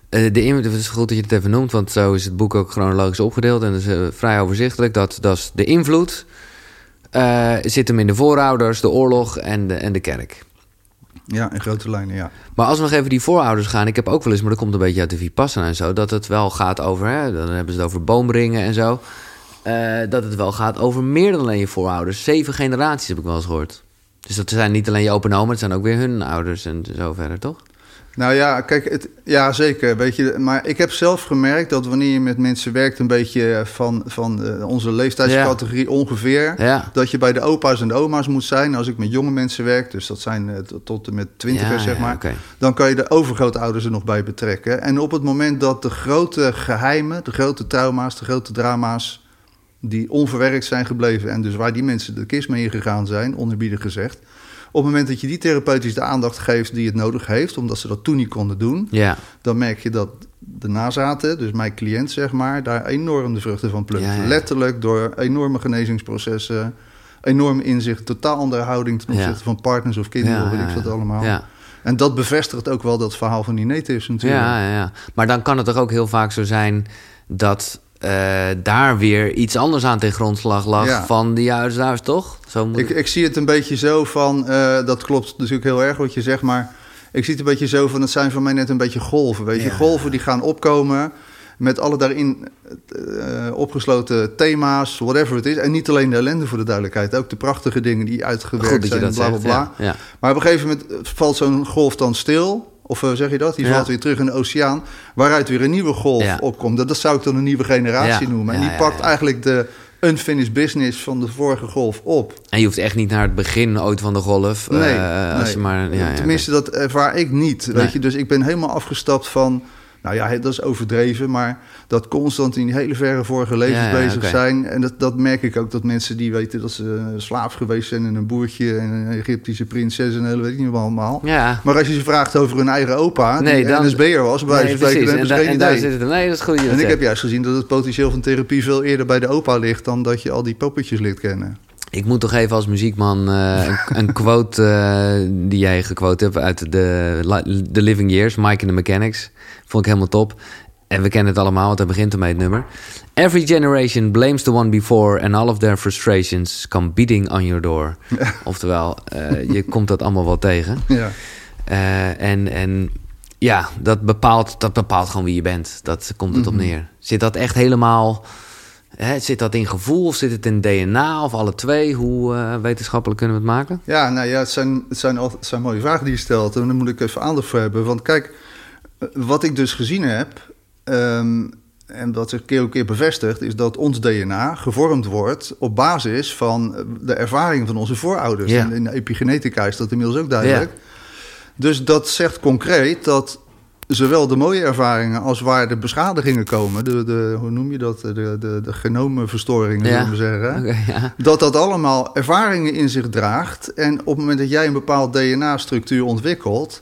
Eh, de in- het is goed dat je het even noemt, want zo is het boek ook chronologisch opgedeeld. En dat is eh, vrij overzichtelijk. Dat, dat is de invloed zit hem in de voorouders, de oorlog en de, en de kerk. Ja, in grote lijnen, ja. Maar als we nog even die voorouders gaan, ik heb ook wel eens, maar dat komt een beetje uit de Vipassana en zo, dat het wel gaat over, hè, dan hebben ze het over boomringen en zo, eh, dat het wel gaat over meer dan alleen je voorouders. Zeven generaties heb ik wel eens gehoord. Dus dat zijn niet alleen je open en oma, het zijn ook weer hun ouders en zo verder, toch? Nou ja, kijk, het, ja zeker. Weet je, maar ik heb zelf gemerkt dat wanneer je met mensen werkt... een beetje van, van eh, onze leeftijdscategorie ongeveer... Ja. dat je bij de opa's en de oma's moet zijn. Als ik met jonge mensen werk, dus dat zijn eh, tot- en met twintigers, Ja, zeg maar... dan kan je de overgrootouders er nog bij betrekken. En op het moment dat de grote geheimen, de grote trauma's, de grote drama's... die onverwerkt zijn gebleven en dus waar die mensen de kist mee ingegaan zijn, onerbiedig gezegd... op het moment dat je die therapeutisch de aandacht geeft die het nodig heeft... omdat ze dat toen niet konden doen... Ja, dan merk je dat de nazaten, dus mijn cliënt zeg maar... daar enorm de vruchten van plukt. Ja, ja. Letterlijk door enorme genezingsprocessen... enorm inzicht, totaal andere houding ten opzichte van partners of kinderen, Ja, of weet ik wat allemaal. Ja. En dat bevestigt ook wel dat verhaal van die natives natuurlijk. Ja, ja, ja. Maar dan kan het toch ook heel vaak zo zijn dat eh, daar weer iets anders aan ten grondslag lag Ja. van die huisduis, toch? Zo moet Ik, ik zie het een beetje zo van, eh, dat klopt natuurlijk heel erg wat je zegt, maar ik zie het een beetje zo van, het zijn voor mij net een beetje golven. Weet je, Ja. golven die gaan opkomen met alle daarin eh, opgesloten thema's, whatever het is. En niet alleen de ellende voor de duidelijkheid, ook de prachtige dingen die uitgewerkt zijn, dat bla bla ja. Maar op een gegeven moment valt zo'n golf dan stil. Of eh, zeg je dat? Die valt weer terug in de oceaan. Waaruit weer een nieuwe golf opkomt. Dat, dat zou ik dan een nieuwe generatie noemen. En die pakt eigenlijk de unfinished business van de vorige golf op. En je hoeft echt niet naar het begin ooit van de golf. eh, Nee, als nee. je maar, ja, ja, Tenminste, dat ervaar ik niet. Weet je? Dus ik ben helemaal afgestapt van... Nou ja, dat is overdreven, maar dat constant in die hele verre vorige levens Ja, ja, bezig zijn. En dat, dat merk ik ook, dat mensen die weten dat ze slaaf geweest zijn... en een boertje en een Egyptische prinses en hele weet ik niet wat allemaal. Ja. Maar als je ze vraagt over hun eigen opa, Nee, die dan- NSB'er was, bij Nee, spreken, dan En, da- geen en daar idee. zit het. Nee, dat is goed. En ik heb juist gezien dat het potentieel van therapie veel eerder bij de opa ligt... dan dat je al die poppetjes leert kennen. Ik moet toch even als muziekman eh, een, een quote eh, die jij gequote hebt uit de, The Living Years, Mike and the Mechanics. Vond ik helemaal top. En we kennen het allemaal, want hij begint ermee het nummer. Every generation blames the one before and all of their frustrations come beating on your door. Oftewel, eh, je komt dat allemaal wel tegen. Ja. En, en ja, dat bepaalt, dat bepaalt gewoon wie je bent. Dat komt het op Mhm. neer. Zit dat echt helemaal... Hè, zit dat in gevoel of zit het in DNA of alle twee? Hoe eh, wetenschappelijk kunnen we het maken? Ja, nou ja, het zijn, het, zijn altijd, het zijn mooie vragen die je stelt. En daar moet ik even aandacht voor hebben. Want kijk, eh, wat ik dus gezien heb... ehm, en dat zich keer op keer bevestigt... is dat ons DNA gevormd wordt op basis van eh, de ervaringen van onze voorouders. Ja. En in de epigenetica is dat inmiddels ook duidelijk. Dus dat zegt concreet dat zowel de mooie ervaringen als waar de beschadigingen komen... de, de, hoe noem je dat? De, de, de genomenverstoringen, Ja. zullen we zeggen... Oké, ja. Dat dat allemaal ervaringen in zich draagt. En op het moment dat jij een bepaald DNA-structuur ontwikkelt.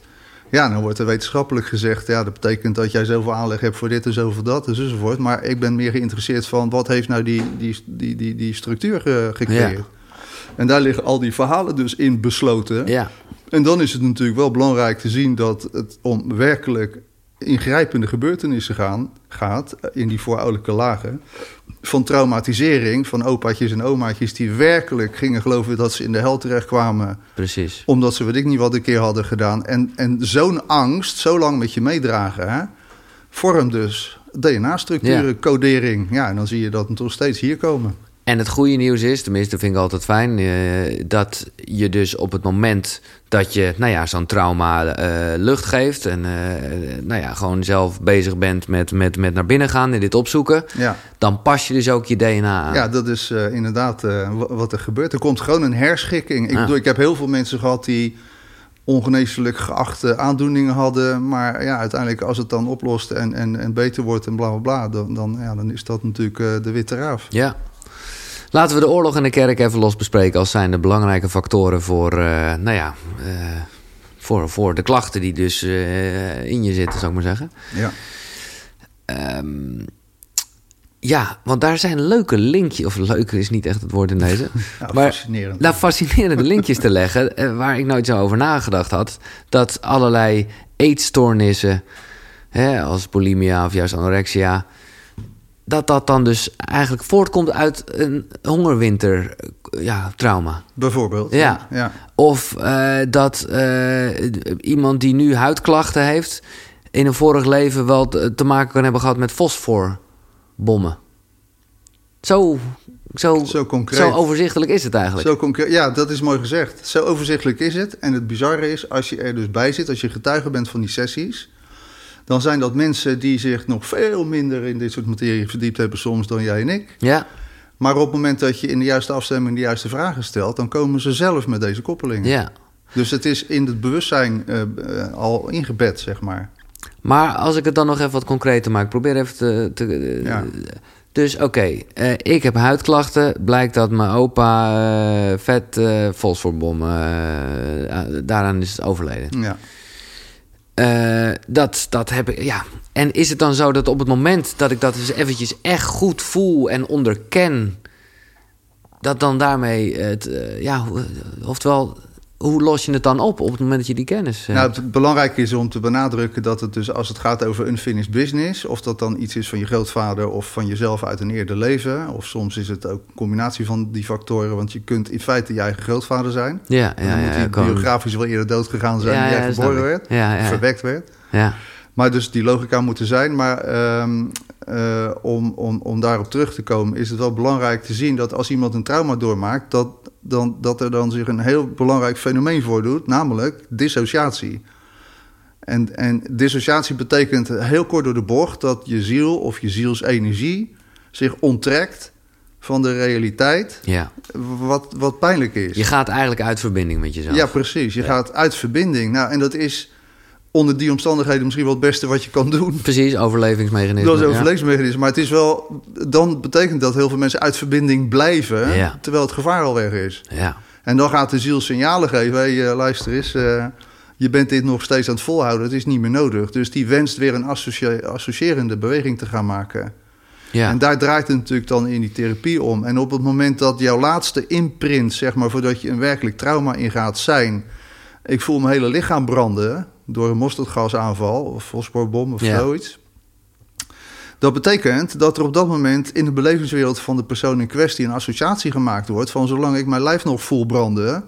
Ja, dan wordt er wetenschappelijk gezegd. Ja, dat betekent dat jij zoveel aanleg hebt voor dit en zoveel dat enzovoort. Maar ik ben meer geïnteresseerd van wat heeft nou die, die, die, die, die structuur ge- gecreëerd. Ja. En daar liggen al die verhalen dus in besloten. ja. En dan is het natuurlijk wel belangrijk te zien dat het om werkelijk ingrijpende gebeurtenissen gaan, gaat in die voorouderlijke lagen. Van traumatisering van opaatjes en omaatjes die werkelijk gingen geloven dat ze in de hel terechtkwamen. precies. Omdat ze weet ik niet wat een keer hadden gedaan. En, en zo'n angst zo lang met je meedragen, hè, vormt dus DNA-structuren, Ja. codering. Ja, en dan zie je dat nog steeds hier komen. En het goede nieuws is, tenminste vind ik altijd fijn, eh, dat je dus op het moment dat je, nou ja, zo'n trauma eh, lucht geeft en eh, nou ja, gewoon zelf bezig bent met, met, met naar binnen gaan en dit opzoeken, Ja. dan pas je dus ook je DNA aan. Ja, dat is inderdaad wa- wat er gebeurt. Er komt gewoon een herschikking. Ik bedoel, ik heb heel veel mensen gehad die ongeneeslijk geachte aandoeningen hadden. Maar ja, uiteindelijk als het dan oplost en, en, en beter wordt en bla bla bla, dan, dan, ja, dan is dat natuurlijk de witte raaf. Ja. Laten we de oorlog en de kerk even los bespreken als zijn de belangrijke factoren voor, eh, nou ja, eh, voor, voor de klachten die dus eh, in je zitten, zou ik maar zeggen. Ja. Ehm, ja, want daar zijn leuke linkjes, of leuke is niet echt het woord in deze, Ja, maar fascinerend. nou, fascinerende linkjes te leggen waar ik nooit zo over nagedacht had. Dat allerlei eetstoornissen, hè, als bulimia of juist anorexia, dat dat dan dus eigenlijk voortkomt uit een hongerwinter ja, trauma. Bijvoorbeeld. Ja. ja. Of eh, dat eh, iemand die nu huidklachten heeft... in een vorig leven wel te, te maken kan hebben gehad met fosforbommen. Zo, zo, Zo concreet. zo overzichtelijk is het eigenlijk. Zo concreet. Ja, dat is mooi gezegd. Zo overzichtelijk is het. En het bizarre is, als je er dus bij zit, als je getuige bent van die sessies, dan zijn dat mensen die zich nog veel minder in dit soort materie verdiept hebben soms dan jij en ik. Ja, Maar op het moment dat je in de juiste afstemming de juiste vragen stelt, dan komen ze zelf met deze koppelingen. ja. Dus het is in het bewustzijn eh, eh, al ingebed, zeg maar. Maar als ik het dan nog even wat concreter maak, probeer even te. te Ja. Dus oké, eh, ik heb huidklachten. Blijkt dat mijn opa vet fosforbom, daaraan is overleden. Ja. Eh, dat, dat heb ik, ja. En is het dan zo dat op het moment dat ik dat eens eventjes echt goed voel en onderken... dat dan daarmee het, uh, ja, oftewel hoe los je het dan op op het moment dat je die kennis... Uh... Nou, het belangrijke is om te benadrukken dat het dus als het gaat over unfinished business... of dat dan iets is van je grootvader of van jezelf uit een eerder leven... of soms is het ook een combinatie van die factoren... want je kunt in feite je eigen grootvader zijn. Ja, ja, dan moet je biografisch wel eerder dood gegaan zijn... dan jij geboren werd, verwekt werd. Ja. Maar dus die logica moet er zijn. Maar um, uh, om, om, om daarop terug te komen, is het wel belangrijk te zien dat als iemand een trauma doormaakt, dat, dan, dat er dan zich een heel belangrijk fenomeen voordoet, namelijk dissociatie. En, en dissociatie betekent heel kort door de bocht dat je ziel of je zielsenergie zich onttrekt van de realiteit, ja. wat, wat pijnlijk is. Je gaat eigenlijk uit verbinding met jezelf. Ja, precies. Je gaat uit verbinding. Nou, en dat is onder die omstandigheden misschien wel het beste wat je kan doen. Precies, overlevingsmechanisme. Dat is overlevingsmechanisme. Maar het is wel, dan betekent dat heel veel mensen uit verbinding blijven, ja. terwijl het gevaar al weg is. Ja. En dan gaat de ziel signalen geven: hey, uh, luister eens, uh, je bent dit nog steeds aan het volhouden, het is niet meer nodig. Dus die wenst weer een associe associërende beweging te gaan maken. Ja. En daar draait het natuurlijk dan in die therapie om. En op het moment dat jouw laatste imprint, zeg maar, voordat je een werkelijk trauma ingaat, zijn: ik voel mijn hele lichaam branden door een mosterdgasaanval of fosforbom of Ja. zoiets. Dat betekent dat er op dat moment in de belevingswereld van de persoon in kwestie een associatie gemaakt wordt van zolang ik mijn lijf nog voel branden,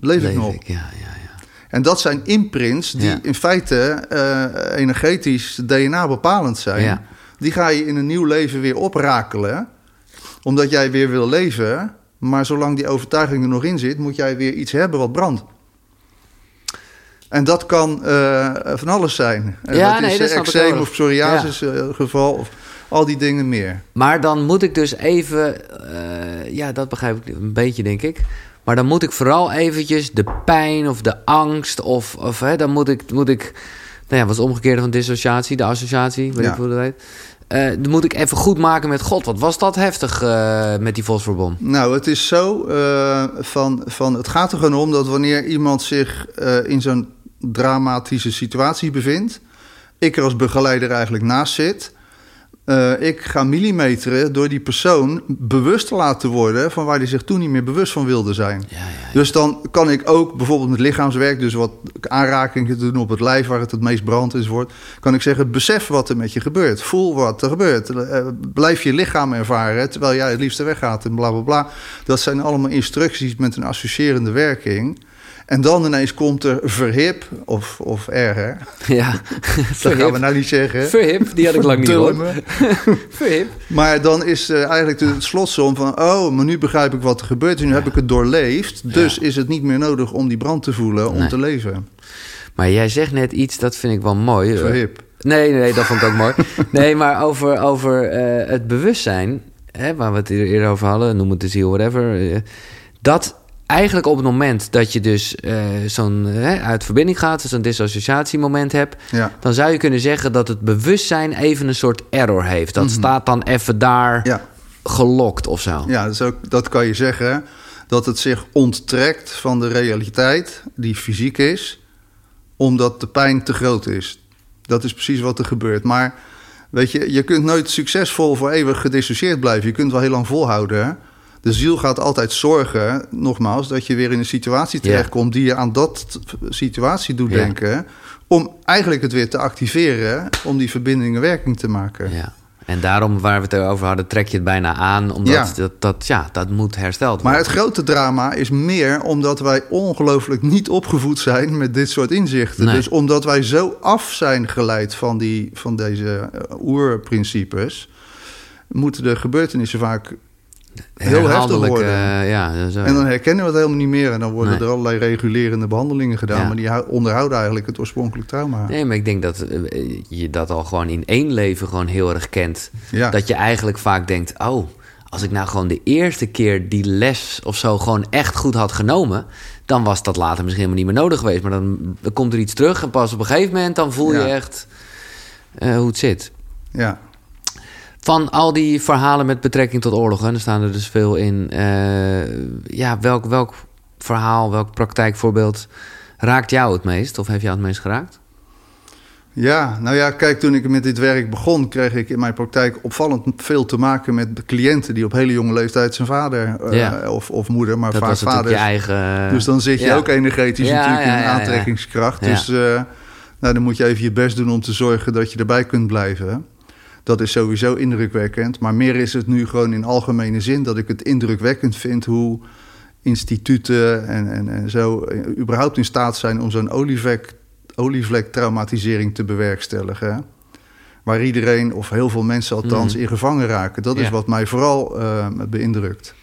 leef, ik nog. Ja, ja, ja. En dat zijn imprints die Ja. in feite eh, energetisch DNA bepalend zijn. Ja. Die ga je in een nieuw leven weer oprakelen, omdat jij weer wil leven. Maar zolang die overtuiging er nog in zit, moet jij weer iets hebben wat brandt. En dat kan eh, van alles zijn. Ja, dat nee, is dat eh, eczeem of psoriasis eh, geval of al die dingen meer. Maar dan moet ik dus even... ja, dat begrijp ik een beetje, denk ik. Maar dan moet ik vooral eventjes de pijn of de angst... of, of hè, dan moet ik... Moet ik nou ja, wat is het omgekeerde van dissociatie? De associatie, weet Ja. ik hoe dat heet. Dan moet ik even goed maken met God. Wat was dat heftig met die fosforbom? Nou, het is zo van, van... Het gaat er gewoon om dat wanneer iemand zich in zo'n dramatische situatie bevindt... ik er als begeleider eigenlijk naast zit... eh, ik ga millimeteren door die persoon bewust te laten worden... van waar hij zich toen niet meer bewust van wilde zijn. Ja, ja, Dus dan kan ik ook bijvoorbeeld met lichaamswerk... dus wat aanrakingen doen op het lijf waar het het meest brand is wordt... kan ik zeggen, besef wat er met je gebeurt. Voel wat er gebeurt. Eh, blijf je lichaam ervaren terwijl jij het liefste weggaat en bla bla bla. Dat zijn allemaal instructies met een associërende werking... En dan ineens komt er verhip, of, of erger. ja. Dat gaan we nou niet zeggen. Verhip, die had ik lang niet gehoord. Verhip. Maar dan is eh, eigenlijk de slotsom van... oh, maar nu begrijp ik wat er gebeurt. Nu heb ik het doorleefd. Dus is het niet meer nodig om die brand te voelen, om Nee. te leven. Maar jij zegt net iets, dat vind ik wel mooi. Verhip. Nee, nee, dat vond ik ook mooi. Nee, maar over, over eh, het bewustzijn, hè, waar we het eer- eerder over hadden, noem het de ziel, whatever. eh, dat eigenlijk op het moment dat je dus eh, zo'n hè, uit verbinding gaat, zo'n dissociatiemoment hebt, Ja. dan zou je kunnen zeggen dat het bewustzijn even een soort error heeft. Dat staat dan even daar Ja. gelokt of zo. Ja, dus ook, dat kan je zeggen. Dat het zich onttrekt van de realiteit die fysiek is, omdat de pijn te groot is. Dat is precies wat er gebeurt. Maar weet je, je kunt nooit succesvol voor eeuwig gedissocieerd blijven. Je kunt wel heel lang volhouden. hè. De ziel gaat altijd zorgen, nogmaals, dat je weer in een situatie terechtkomt die je aan dat situatie doet denken. Om eigenlijk het weer te activeren, om die verbindingen werking te maken. Ja. En daarom, waar we het over hadden, trek je het bijna aan. Omdat Ja. dat, dat, ja, dat moet hersteld Maar worden. het grote drama is meer omdat wij ongelooflijk niet opgevoed zijn met dit soort inzichten. Nee. Dus omdat wij zo af zijn geleid van, die, van deze eh, oerprincipes, moeten de gebeurtenissen vaak heel heftig worden. eh, ja, zo. en dan herkennen we het helemaal niet meer. En dan worden Nee. er allerlei regulerende behandelingen gedaan. Ja. Maar die hou- onderhouden eigenlijk het oorspronkelijk trauma. Nee, maar ik denk dat eh, je dat al gewoon in één leven gewoon heel erg kent. Ja. Dat je eigenlijk vaak denkt, oh, als ik nou gewoon de eerste keer die les of zo gewoon echt goed had genomen, dan was dat later misschien helemaal niet meer nodig geweest. Maar dan, dan komt er iets terug en pas op een gegeven moment dan voel je Ja. echt eh, hoe het zit. Ja. Van al die verhalen met betrekking tot oorlogen, er staan er dus veel in. eh, ja, welk, welk verhaal, welk praktijkvoorbeeld raakt jou het meest? Of heeft jou het meest geraakt? Ja, nou ja, kijk, toen ik met dit werk begon, kreeg ik in mijn praktijk opvallend veel te maken met cliënten die op hele jonge leeftijd zijn vader uh, Ja. of, of moeder, maar Dat vaak vader. je eigen... Dus dan zit je ja. ook energetisch Ja, natuurlijk in een aantrekkingskracht. Dus eh, nou, dan moet je even je best doen om te zorgen dat je erbij kunt blijven. Dat is sowieso indrukwekkend. Maar meer is het nu gewoon in algemene zin dat ik het indrukwekkend vind hoe instituten en, en, en zo eh, überhaupt in staat zijn om zo'n olievlek, olievlek-traumatisering te bewerkstelligen. Waar iedereen, of heel veel mensen althans, Mhm. in gevangen raken. Dat is wat mij vooral eh, beïndrukt.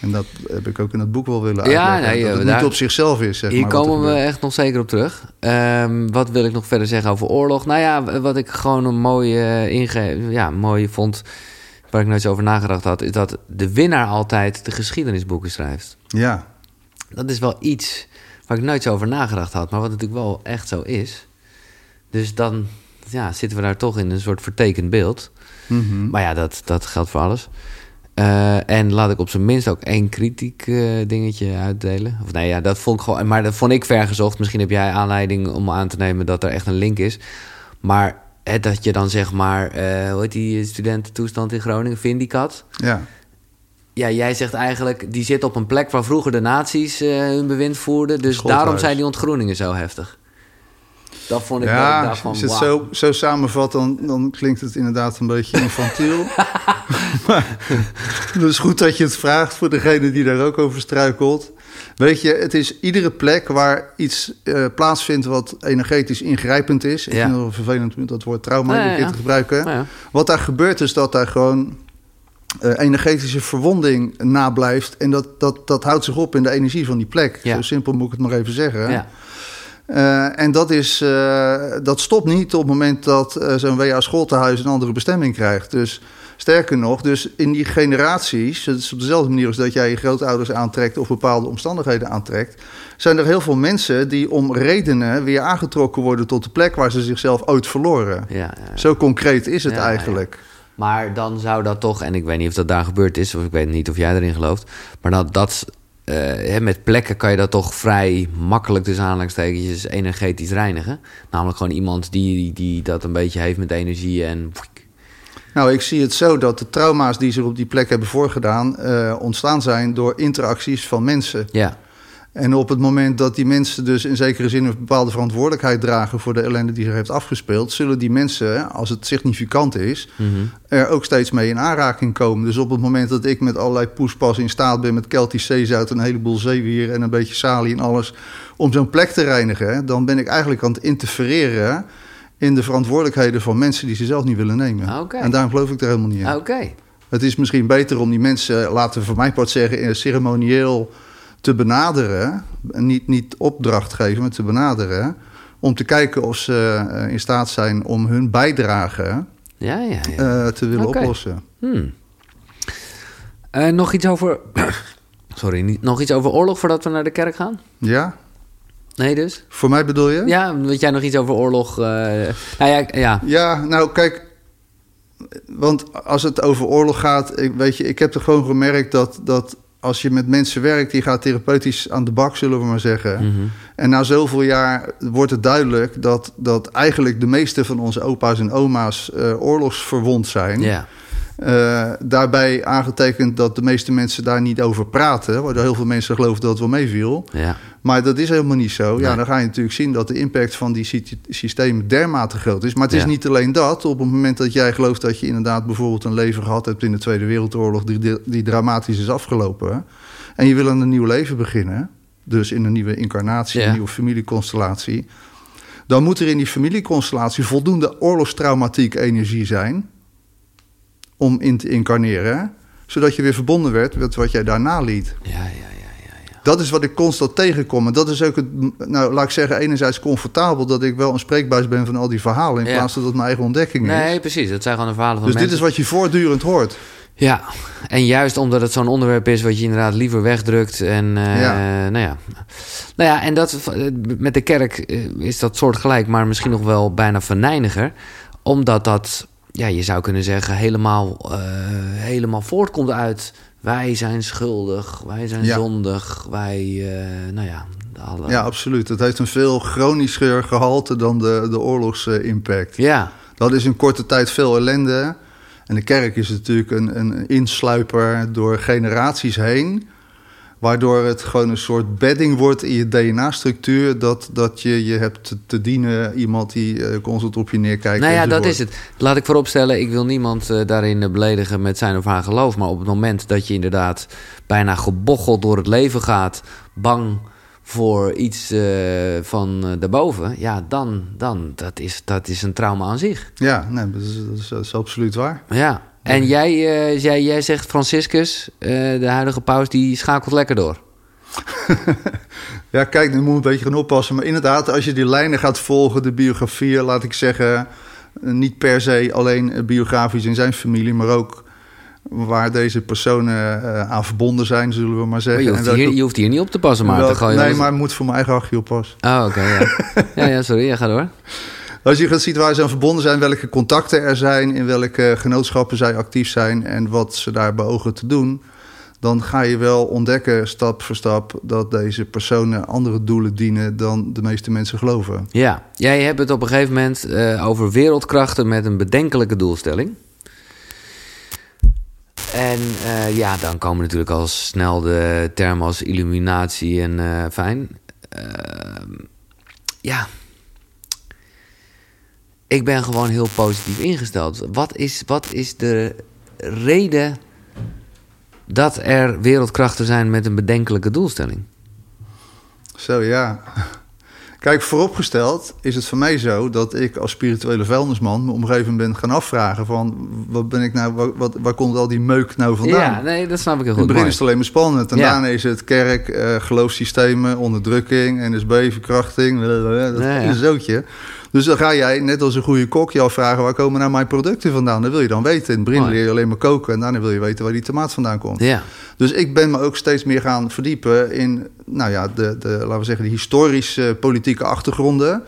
En dat heb ik ook in het boek wel willen Ja, uitleggen. nee, dat het daar- niet op zichzelf is. Zeg Hier maar, er komen we echt nog zeker op terug. Ehm, wat wil ik nog verder zeggen over oorlog? Nou ja, wat ik gewoon een mooie, eh, inge ja, mooi vond, waar ik nooit zo over nagedacht had, is dat de winnaar altijd de geschiedenisboeken schrijft. Ja, Dat is wel iets waar ik nooit zo over nagedacht had, maar wat natuurlijk wel echt zo is. Dus dan ja, zitten we daar toch in een soort vertekend beeld. Mhm. Maar ja, dat, dat geldt voor alles. Eh, en laat ik op zijn minst ook één kritiek eh, dingetje uitdelen. Of nee, ja, dat vond ik gewoon. Maar dat vond ik vergezocht. Misschien heb jij aanleiding om aan te nemen dat er echt een link is. Maar hè, dat je dan zeg maar. eh hoe heet die studententoestand in Groningen? Vindicat. ja. Ja, jij zegt eigenlijk. Die zit op een plek waar vroeger de nazi's hun bewind voerden. Dus daarom zijn die ontgroeningen zo heftig. Dat vond ik. Ik Ja, dacht van, als je het zo, zo samenvat, dan, dan klinkt het inderdaad een beetje infantiel. maar het is goed dat je het vraagt voor degene die daar ook over struikelt. Weet je, het is iedere plek waar iets eh, plaatsvindt wat energetisch ingrijpend is. Ik Ja. vind het wel vervelend om dat woord trauma Ja, ja. te gebruiken. Wat daar gebeurt is dat daar gewoon eh, energetische verwonding nablijft. En dat, dat, dat houdt zich op in de energie van die plek. Ja. Zo simpel moet ik het maar even zeggen. Ja. Eh, en dat, is, eh, dat stopt niet op het moment dat eh, zo'n WA schooltehuis een andere bestemming krijgt. Dus sterker nog, dus in die generaties, het is op dezelfde manier als dat jij je grootouders aantrekt of bepaalde omstandigheden aantrekt, zijn er heel veel mensen die om redenen weer aangetrokken worden tot de plek waar ze zichzelf ooit verloren. Ja, ja. Zo concreet is het Ja, eigenlijk. Maar dan zou dat toch, en ik weet niet of dat daar gebeurd is, of ik weet niet of jij erin gelooft, maar dat, dat hè, met plekken kan je dat toch vrij makkelijk, dus aanhalingstekens, energetisch reinigen. Namelijk gewoon iemand die, die dat een beetje heeft met energie en. Nou, ik zie het zo dat de trauma's die zich op die plek hebben voorgedaan, eh, ontstaan zijn door interacties van mensen. Ja, En op het moment dat die mensen dus in zekere zin een bepaalde verantwoordelijkheid dragen voor de ellende die zich heeft afgespeeld, zullen die mensen, als het significant is, mhm. er ook steeds mee in aanraking komen. Dus op het moment dat ik met allerlei poespas in staat ben met Keltisch zeezout, een heleboel zeewier en een beetje salie en alles, om zo'n plek te reinigen, dan ben ik eigenlijk aan het interfereren in de verantwoordelijkheden van mensen die ze zelf niet willen nemen. Ah. En daarom geloof ik er helemaal niet in. oké. Het is misschien beter om die mensen, laten we voor mijn part zeggen, eh, ceremonieel te benaderen. En Niet, niet opdracht geven, maar te benaderen. Om te kijken of ze eh, in staat zijn om hun bijdrage Ja, ja, ja. eh, te willen oplossen. Hmm. Eh, nog iets over. Sorry, niet, nog iets over oorlog voordat we naar de kerk gaan? Ja? Nee, dus? Voor mij bedoel je? Ja, weet jij nog iets over oorlog? nou ja, ja. Ja, nou kijk, want als het over oorlog gaat, ik, weet je, ik heb er gewoon gemerkt dat, dat als je met mensen werkt, die gaat therapeutisch aan de bak, zullen we maar zeggen. Mhm. En na zoveel jaar wordt het duidelijk dat, dat eigenlijk de meeste van onze opa's en oma's eh, oorlogsverwond zijn. Ja. Eh, daarbij aangetekend dat de meeste mensen daar niet over praten, waardoor heel veel mensen geloven dat het wel meeviel. Ja. Maar dat is helemaal niet zo. Ja, Nee. dan ga je natuurlijk zien dat de impact van die sy- systemen dermate groot is. Maar het is Ja. niet alleen dat. Op het moment dat jij gelooft dat je inderdaad bijvoorbeeld een leven gehad hebt in de Tweede Wereldoorlog, die, die dramatisch is afgelopen. En je wil aan een nieuw leven beginnen. Dus in een nieuwe incarnatie, Ja. een nieuwe familieconstellatie. Dan moet er in die familieconstellatie voldoende oorlogstraumatiek energie zijn. Om in te incarneren. Zodat je weer verbonden werd met wat jij daarna liet. Ja, ja, ja, ja, ja. Dat is wat ik constant tegenkom. En dat is ook het, nou laat ik zeggen, enerzijds comfortabel dat ik wel een spreekbuis ben van al die verhalen. In Ja. plaats van dat het mijn eigen ontdekking Nee, is. precies. Dat zijn gewoon de verhalen van Dus mensen. dit is wat je voortdurend hoort. Ja, en juist omdat het zo'n onderwerp is wat je inderdaad liever wegdrukt. En eh, Ja. nou ja. Nou ja, en dat, met de kerk eh, is dat soortgelijk, maar misschien nog wel bijna venijniger. Omdat dat, ja, je zou kunnen zeggen, helemaal, eh, helemaal voortkomt uit... wij zijn schuldig, wij zijn Ja. zondig, wij, eh, nou ja... alle... Ja, absoluut. Het heeft een veel chronischer gehalte dan de, de oorlogsimpact. ja. Dat is in korte tijd veel ellende. En de kerk is natuurlijk een, een insluiper door generaties heen. Waardoor het gewoon een soort bedding wordt in je DNA-structuur. Dat, dat je je hebt te, dienen iemand die eh, constant op je neerkijkt. Nou ja, dat is het. Laat ik vooropstellen, ik wil niemand eh, daarin eh, beledigen met zijn of haar geloof. Maar op het moment dat je inderdaad bijna gebocheld door het leven gaat, bang voor iets eh, van daarboven, ja, dan, dan dat is dat is een trauma aan zich. Ja, nee, dat, is, dat, is, dat is absoluut waar. Ja. En jij, eh, jij, jij zegt Franciscus, eh, de huidige paus, die schakelt lekker door. Ja, kijk, nu moet je een beetje gaan oppassen. Maar inderdaad, als je die lijnen gaat volgen, de biografieën, laat ik zeggen, eh, niet per se alleen biografisch in zijn familie, maar ook waar deze personen aan verbonden zijn, zullen we maar zeggen. je, En hoeft hier, je hoeft hier niet op te passen, maar nee, maar moet voor mijn eigen hachje oppassen. Oh, oké, ja. ja. Ja, sorry, ja, ga door. Als je gaat zien waar ze aan verbonden zijn, welke contacten er zijn, in welke genootschappen zij actief zijn en wat ze daar beogen te doen, dan ga je wel ontdekken, stap voor stap, dat deze personen andere doelen dienen dan de meeste mensen geloven. Ja, jij hebt het op een gegeven moment eh, over wereldkrachten met een bedenkelijke doelstelling. En eh, ja, dan komen natuurlijk al snel de termen als illuminatie en eh, fijn. Ehm, ja, ik ben gewoon heel positief ingesteld. Wat is, wat is de reden dat er wereldkrachten zijn met een bedenkelijke doelstelling? Zo ja. Kijk, vooropgesteld is het voor mij zo dat ik als spirituele vuilnisman me moment ben gaan afvragen van wat ben ik nou, wat, wat, waar komt al die meuk nou vandaan? Ja, nee, dat snap ik heel In goed. het begin is het alleen maar spannend. En Ja. daarna is het kerk, eh, geloofssystemen, onderdrukking, NSB, verkrachting. Dat is een zootje. Dus dan ga jij, net als een goede kok, je afvragen... waar komen nou mijn producten vandaan? Dat wil je dan weten. In het begin leer je alleen maar koken... en daarna wil je weten waar die tomaat vandaan komt. Ja, Dus ik ben me ook steeds meer gaan verdiepen in... nou ja, de, de, laten we zeggen, de historische politieke achtergronden...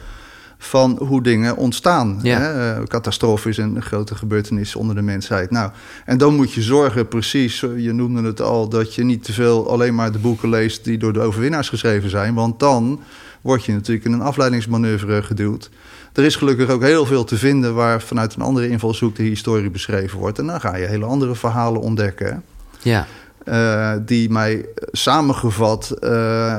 van hoe dingen ontstaan. Ja. Hè? Eh, Catastrofes en grote gebeurtenissen onder de mensheid. Nou, en dan moet je zorgen, precies, je noemde het al... dat je niet te veel alleen maar de boeken leest... die door de overwinnaars geschreven zijn. Want dan word je natuurlijk in een afleidingsmanoeuvre geduwd. Er is gelukkig ook heel veel te vinden... waar vanuit een andere invalshoek de historie beschreven wordt. En dan ga je hele andere verhalen ontdekken... ja. Eh, die mij samengevat eh,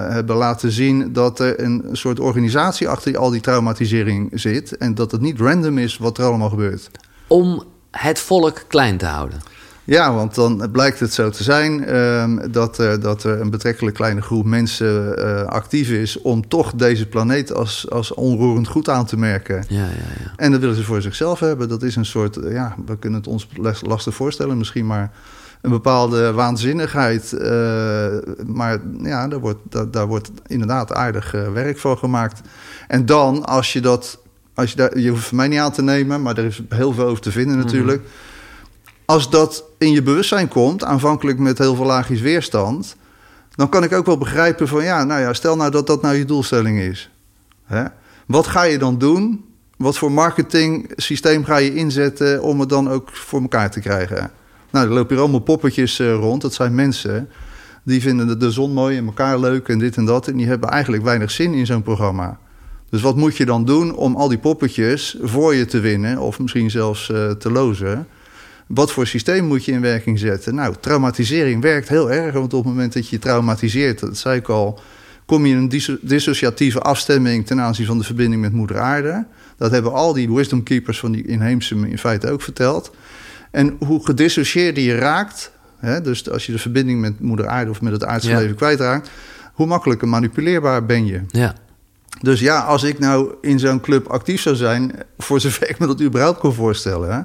hebben laten zien dat er een soort organisatie achter al die traumatisering zit. En dat het niet random is wat er allemaal gebeurt. om het volk klein te houden. Ja, want dan blijkt het zo te zijn ehm, dat, er dat er een betrekkelijk kleine groep mensen eh, actief is om toch deze planeet als, als onroerend goed aan te merken. Ja, ja, ja. En dat willen ze voor zichzelf hebben. Dat is een soort, eh, ja, we kunnen het ons lastig voorstellen misschien, maar een bepaalde waanzinnigheid. eh, maar ja, daar wordt, daar, daar wordt inderdaad aardig werk van gemaakt. En dan, als je dat, als je, daar, je hoeft mij niet aan te nemen, maar er is heel veel over te vinden natuurlijk. Als dat in je bewustzijn komt, aanvankelijk met heel veel laagjes weerstand, dan kan ik ook wel begrijpen van ja, nou ja, stel nou dat dat nou je doelstelling is. Hè? Wat ga je dan doen? Wat voor marketing systeem ga je inzetten om het dan ook voor elkaar te krijgen? Nou, er lopen hier allemaal poppetjes eh, rond. Dat zijn mensen die vinden de, zon mooi en elkaar leuk en dit en dat. En die hebben eigenlijk weinig zin in zo'n programma. Dus wat moet je dan doen om al die poppetjes voor je te winnen of misschien zelfs eh, te lozen? Wat voor systeem moet je in werking zetten? Nou, traumatisering werkt heel erg, want op het moment dat je traumatiseert, dat zei ik al, kom je in een disso- dissociatieve afstemming ten aanzien van de verbinding met Moeder Aarde. Dat hebben al die wisdom keepers van die inheemse me in feite ook verteld. En hoe gedissocieerder je raakt, hè, dus als je de verbinding met Moeder Aarde of met het aardse Ja. leven kwijtraakt, hoe makkelijker manipuleerbaar ben je. Ja, Dus ja, als ik nou in zo'n club actief zou zijn, voor zover ik me dat überhaupt kan voorstellen, hè,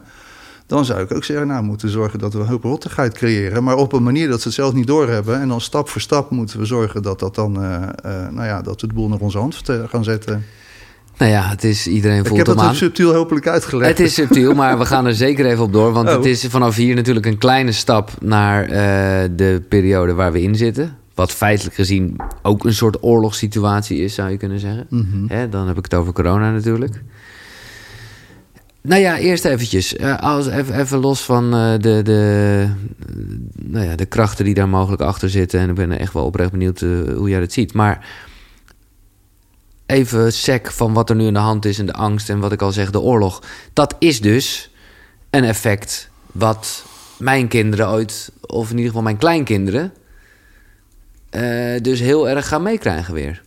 dan zou ik ook zeggen, nou, we moeten zorgen dat we een hoop rottigheid creëren, maar op een manier dat ze het zelf niet doorhebben. En dan stap voor stap moeten we zorgen dat dat dan, eh, eh, nou ja, dat we de boel naar onze hand gaan zetten. nou ja, het is iedereen ik voelt heb hem het subtiel hopelijk uitgelegd. Het is subtiel, maar we gaan er zeker even op door. Want Oh. het is vanaf hier natuurlijk een kleine stap naar eh, de periode waar we in zitten. Wat feitelijk gezien ook een soort oorlogssituatie is, zou je kunnen zeggen. Mhm. Hè, dan heb ik het over corona natuurlijk. Nou ja, eerst eventjes. eh, als, even, even los van eh, de, de, nou ja, de krachten die daar mogelijk achter zitten. En ik ben echt wel oprecht benieuwd eh, hoe jij dat ziet. Maar even sec van wat er nu aan de hand is en de angst en wat ik al zeg, de oorlog. Dat is dus een effect wat mijn kinderen ooit, of in ieder geval mijn kleinkinderen, dus heel erg gaan meekrijgen weer.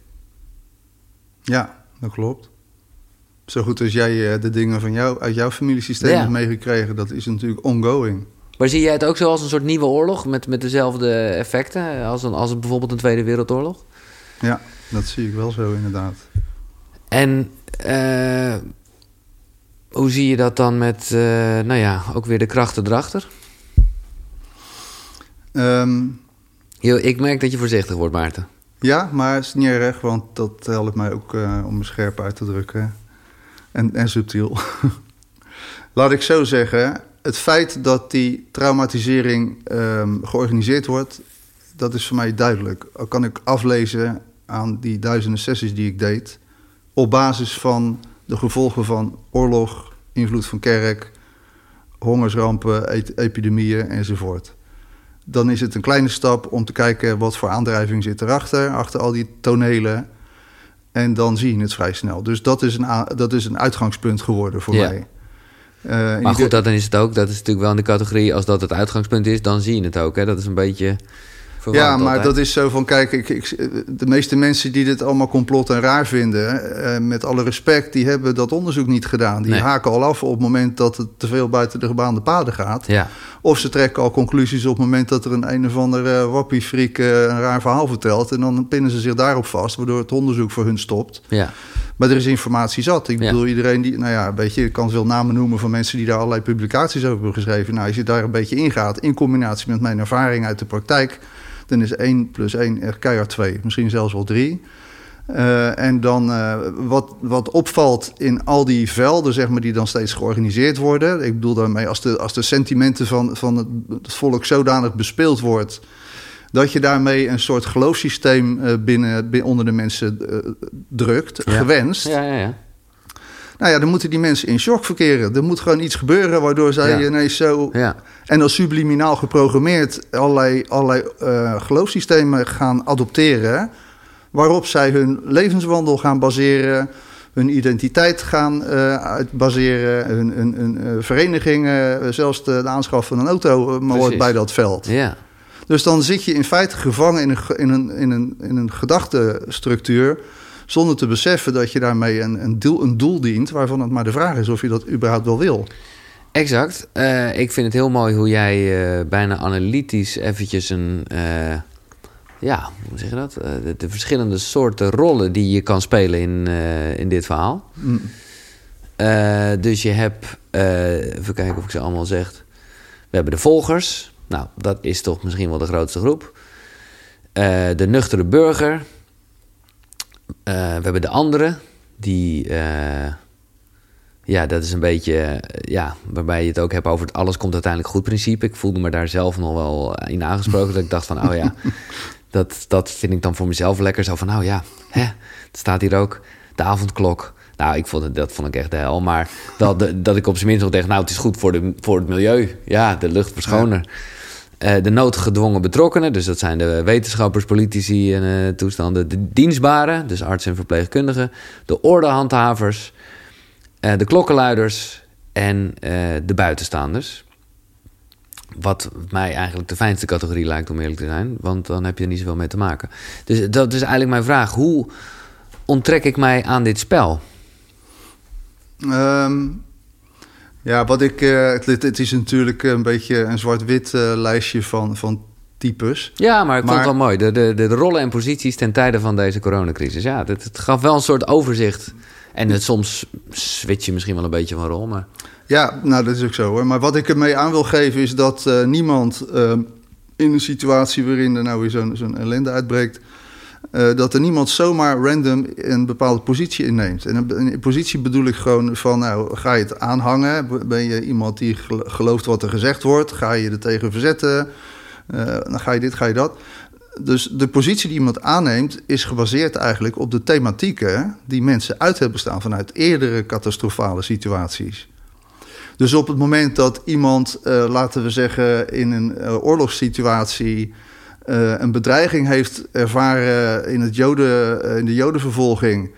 Ja, dat klopt. Zo goed als jij uh, de dingen van jou, uit jouw familiesysteem ja. hebt meegekregen, dat is natuurlijk ongoing. Maar zie jij het ook zo als een soort nieuwe oorlog met, met dezelfde effecten als, een, als bijvoorbeeld een Tweede Wereldoorlog? Ja, dat zie ik wel zo inderdaad. En uh, hoe zie je dat dan met, uh, nou ja, ook weer de krachten erachter? Um, Yo, ik merk dat je voorzichtig wordt, Maarten. Ja, maar het is niet erg, want dat helpt mij ook uh, om me scherp uit te drukken. En, en subtiel. Laat ik zo zeggen, het feit dat die traumatisering um, georganiseerd wordt, dat is voor mij duidelijk. Al kan ik aflezen aan die duizenden sessies die ik deed, op basis van de gevolgen van oorlog, invloed van kerk, hongersrampen, epidemieën enzovoort. Dan is het een kleine stap om te kijken wat voor aandrijving zit erachter, achter al die tonelen. En dan zie je het vrij snel. Dus dat is een, dat is een uitgangspunt geworden voor mij. Uh, maar goed, dat dan is het ook. Dat is natuurlijk wel in de categorie. Als dat het uitgangspunt is, dan zie je het ook. Hè? Dat is een beetje. Ja, maar dat is zo van, kijk, ik, ik, de meeste mensen die dit allemaal complot en raar vinden, eh, met alle respect, die hebben dat onderzoek niet gedaan. Die haken al af op het moment dat het te veel buiten de gebaande paden gaat. Ja. Of ze trekken al conclusies op het moment dat er een een of andere uh, wappiefriek uh, een raar verhaal vertelt. En dan pinnen ze zich daarop vast, waardoor het onderzoek voor hun stopt. Ja. Maar er is informatie zat. Ik bedoel, iedereen die, nou ja, een beetje, ik kan veel namen noemen van mensen die daar allerlei publicaties over hebben geschreven. Nou, als je daar een beetje ingaat, in combinatie met mijn ervaring uit de praktijk dan is 1 plus 1 er keihard 2, misschien zelfs wel 3. Uh, en dan uh, wat, wat opvalt in al die velden, zeg maar, die dan steeds georganiseerd worden. Ik bedoel daarmee, als de, als de sentimenten van, van het, het volk zodanig bespeeld wordt. dat je daarmee een soort geloofssysteem uh, binnen, binnen, onder de mensen drukt, ja. gewenst. Ja, ja, ja. Nou ja, dan moeten die mensen in shock verkeren. Er moet gewoon iets gebeuren waardoor zij Ja. ineens zo... Ja. En als subliminaal geprogrammeerd allerlei, allerlei uh, geloofssystemen gaan adopteren... waarop zij hun levenswandel gaan baseren... hun identiteit gaan uh, uitbaseren... hun, hun, hun uh, verenigingen, zelfs de, de, aanschaf van een auto... maar hoort bij dat veld. Ja. Dus dan zit je in feite gevangen in een, in een, in een, in een gedachtestructuur zonder te beseffen dat je daarmee een, een, doel, een doel dient... waarvan het maar de vraag is of je dat überhaupt wel wil. Exact. Uh, ik vind het heel mooi hoe jij uh, bijna analytisch eventjes een... Uh, ja, hoe zeg je dat? De, de, verschillende soorten rollen die je kan spelen in, in dit verhaal. Mm. dus je hebt... even kijken of ik ze allemaal zeg. We hebben de volgers. Nou, dat is toch misschien wel de grootste groep. de nuchtere burger... Uh, we hebben de andere, die. Uh, ja, dat is een beetje. Uh, ja, waarbij je het ook hebt over het alles komt uiteindelijk goed principe. Ik voelde me daar zelf nog wel in aangesproken. dat ik dacht van, oh ja, dat, dat vind ik dan voor mezelf lekker. Zo van, nou ja, hè, het staat hier ook. De avondklok. Nou, ik vond het, dat vond ik echt de hel. Maar dat, dat ik op zijn minst nog dacht, nou, het is goed voor, de, voor het milieu. Ja, de lucht verschoner. Ja. Uh, de noodgedwongen betrokkenen, dus dat zijn de wetenschappers, politici en uh, toestanden. De dienstbaren, dus artsen en verpleegkundigen. De ordehandhavers. Uh, de klokkenluiders en de buitenstaanders. Wat mij eigenlijk de fijnste categorie lijkt om eerlijk te zijn, want dan heb je er niet zoveel mee te maken. Dus dat is eigenlijk mijn vraag. Hoe onttrek ik mij aan dit spel? Um... Ja, wat ik. Uh, het, het, is natuurlijk een beetje een zwart-wit uh, lijstje van, van types. Ja, maar ik maar, vond het wel mooi. De, de, de rollen en posities ten tijde van deze coronacrisis. Ja, het, het gaf wel een soort overzicht. En het, soms switch je misschien wel een beetje van rol, maar... Ja, nou, dat is ook zo hoor. Maar wat ik ermee aan wil geven is dat uh, niemand in een situatie waarin er nou weer zo'n zo'n ellende uitbreekt uh, dat er niemand zomaar random een bepaalde positie inneemt. En een, positie bedoel ik gewoon van, nou, ga je het aanhangen? Ben je iemand die gelooft wat er gezegd wordt? Ga je er tegen verzetten? Uh, dan ga je dit, ga je dat. Dus de positie die iemand aanneemt is gebaseerd eigenlijk op de thematieken die mensen uit hebben staan vanuit eerdere catastrofale situaties. Dus op het moment dat iemand, uh, laten we zeggen, in een oorlogssituatie uh, een bedreiging heeft ervaren in, het joden, in de jodenvervolging.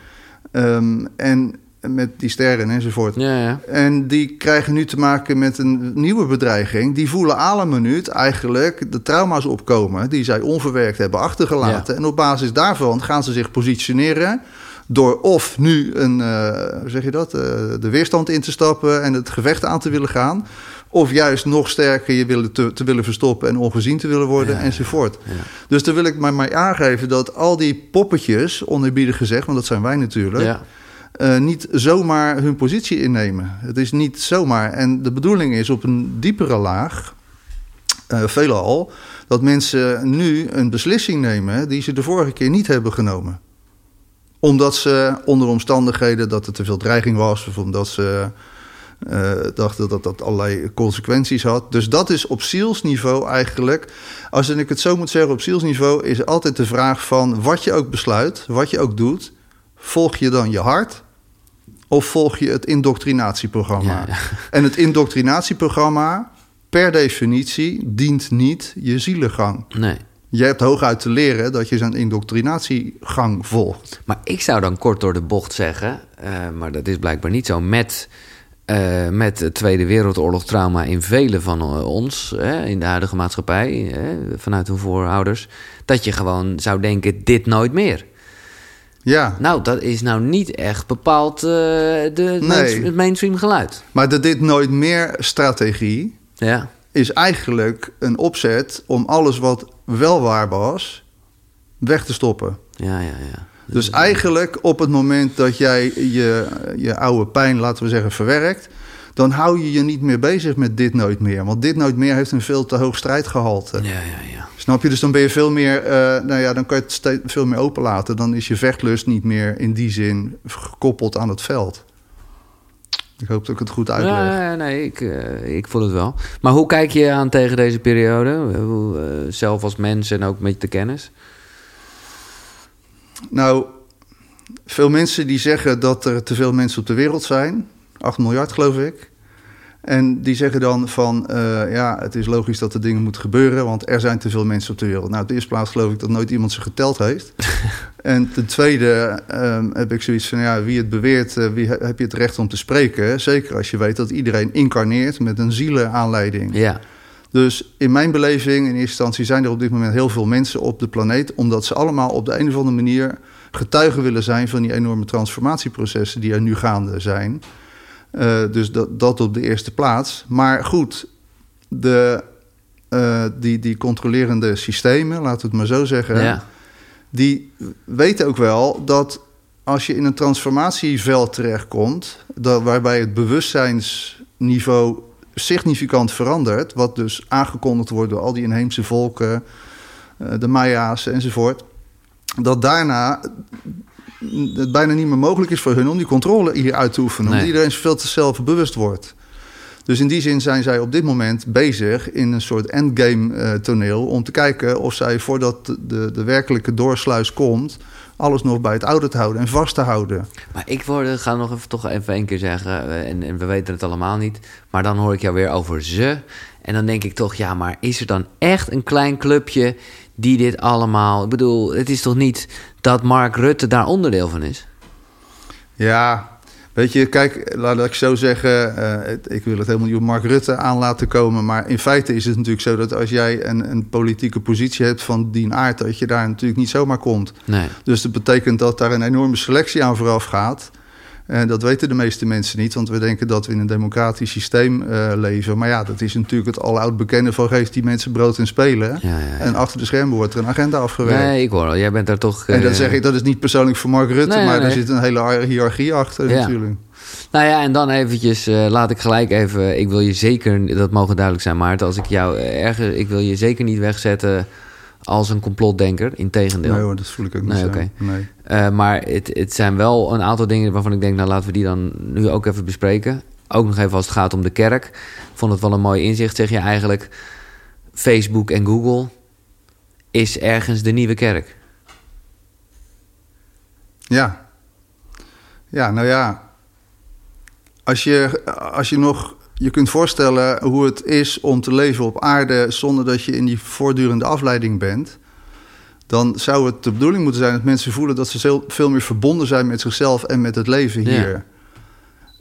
Ehm, en met die sterren enzovoort. Ja, ja. En die krijgen nu te maken met een nieuwe bedreiging. Die voelen alle minuut eigenlijk de trauma's opkomen die zij onverwerkt hebben achtergelaten. Ja. En op basis daarvan gaan ze zich positioneren door of nu een, eh, hoe zeg je dat, eh, de weerstand in te stappen en het gevecht aan te willen gaan. Of juist nog sterker je willen te, te willen verstoppen en ongezien te willen worden Ja, enzovoort. ja. Dus daar wil ik maar, maar aangeven dat al die poppetjes, onerbiedig gezegd, want dat zijn wij natuurlijk, ja. eh, niet zomaar hun positie innemen. Het is niet zomaar. En de bedoeling is op een diepere laag, eh veelal, dat mensen nu een beslissing nemen die ze de vorige keer niet hebben genomen. Omdat ze onder omstandigheden dat er te veel dreiging was, of omdat ze eh, dachten dat dat allerlei consequenties had. Dus dat is op zielsniveau eigenlijk, als ik het zo moet zeggen, op zielsniveau is altijd de vraag van wat je ook besluit, wat je ook doet, volg je dan je hart of volg je het indoctrinatieprogramma? Ja, ja. En het indoctrinatieprogramma, per definitie, dient niet je zielengang. Nee. Je hebt hooguit te leren dat je zijn indoctrinatiegang volgt. Maar ik zou dan kort door de bocht zeggen, eh, maar dat is blijkbaar niet zo, met, eh, met het Tweede Wereldoorlog trauma in velen van eh, ons, hè, in de huidige maatschappij, hè, vanuit hun voorouders, dat je gewoon zou denken, dit nooit meer. Ja, Nou, dat is nou niet echt bepaald eh, de, Nee. het mainstream geluid. maar de dit nooit meer strategie Ja, is eigenlijk een opzet om alles wat wel waar was, weg te stoppen. ja, ja, ja. Dus eigenlijk op het moment dat jij je, je oude pijn, laten we zeggen, verwerkt, dan hou je je niet meer bezig met dit nooit meer. Want dit nooit meer heeft een veel te hoog strijdgehalte. Ja, ja, ja. Snap je? Dus dan ben je veel meer, eh, nou ja, dan kan je het veel meer openlaten. Dan is je vechtlust niet meer in die zin gekoppeld aan het veld. Ik hoop dat ik het goed uitleg. Ja, nee, ik, eh, ik voel het wel. Maar hoe kijk je aan tegen deze periode? Hoe, eh, zelf als mens en ook met de kennis? Nou, veel mensen die zeggen dat er te veel mensen op de wereld zijn. 8 miljard geloof ik. En die zeggen dan van, eh, ja, het is logisch dat er dingen moeten gebeuren, want er zijn te veel mensen op de wereld. Nou, op de eerste plaats geloof ik dat nooit iemand ze geteld heeft. en ten tweede ehm, heb ik zoiets van, ja, wie het beweert, eh, wie heb je het recht om te spreken? Zeker als je weet dat iedereen incarneert met een zielenaanleiding. Ja, Dus in mijn beleving, in eerste instantie, zijn er op dit moment heel veel mensen op de planeet, omdat ze allemaal op de een of andere manier getuigen willen zijn van die enorme transformatieprocessen die er nu gaande zijn. Eh, dus dat, dat op de eerste plaats. Maar goed, de, eh, die, die controlerende systemen, laten we het maar zo zeggen, ja. die weten ook wel dat als je in een transformatieveld terechtkomt, dat, waarbij het bewustzijnsniveau significant verandert, wat dus aangekondigd wordt door al die inheemse volken, eh, de Maya's enzovoort, dat daarna het bijna niet meer mogelijk is voor hun om die controle hier uit te oefenen, Nee. omdat iedereen veel te zelfbewust wordt. Dus in die zin zijn zij op dit moment bezig in een soort endgame eh, toneel om te kijken of zij voordat de, de werkelijke doorsluis komt, alles nog bij het oude te houden en vast te houden. Maar ik word, ga nog even, toch even één keer zeggen, eh, en, en we weten het allemaal niet, maar dan hoor ik jou weer over ze. En dan denk ik toch, ja, maar is er dan echt een klein clubje die dit allemaal... Ik bedoel, het is toch niet dat Mark Rutte daar onderdeel van is? Ja, weet je, kijk, laat ik zo zeggen, eh, ik wil het helemaal niet op Mark Rutte aan laten komen, maar in feite is het natuurlijk zo dat als jij een, een politieke positie hebt van die aard, dat je daar natuurlijk niet zomaar komt. Nee. Dus dat betekent dat daar een enorme selectie aan vooraf gaat. En dat weten de meeste mensen niet, want we denken dat we in een democratisch systeem eh, leven. Maar ja, dat is natuurlijk het aloud bekende van geeft die mensen brood en spelen. Ja, ja, ja. En achter de schermen wordt er een agenda afgewerkt. Nee, ik hoor al. Jij bent daar toch... En dat eh, zeg ik, dat is niet persoonlijk voor Mark Rutte, Nee, maar nee, er zit een hele hiërarchie achter Ja. natuurlijk. Nou ja, en dan eventjes, eh, laat ik gelijk even... Ik wil je zeker, dat mogen duidelijk zijn, Maarten... als ik jou erger... Ik wil je zeker niet wegzetten als een complotdenker. Integendeel. Nee hoor, dat voel ik ook niet Nee. Nee. Eh, maar het, het zijn wel een aantal dingen waarvan ik denk... nou, laten we die dan nu ook even bespreken. Ook nog even als het gaat om de kerk. Ik vond het wel een mooi inzicht, zeg je eigenlijk... Facebook en Google is ergens de nieuwe kerk. Ja. Ja, nou ja. Als je, als je nog je kunt voorstellen hoe het is om te leven op aarde zonder dat je in die voortdurende afleiding bent, dan zou het de bedoeling moeten zijn dat mensen voelen dat ze veel meer verbonden zijn met zichzelf en met het leven hier.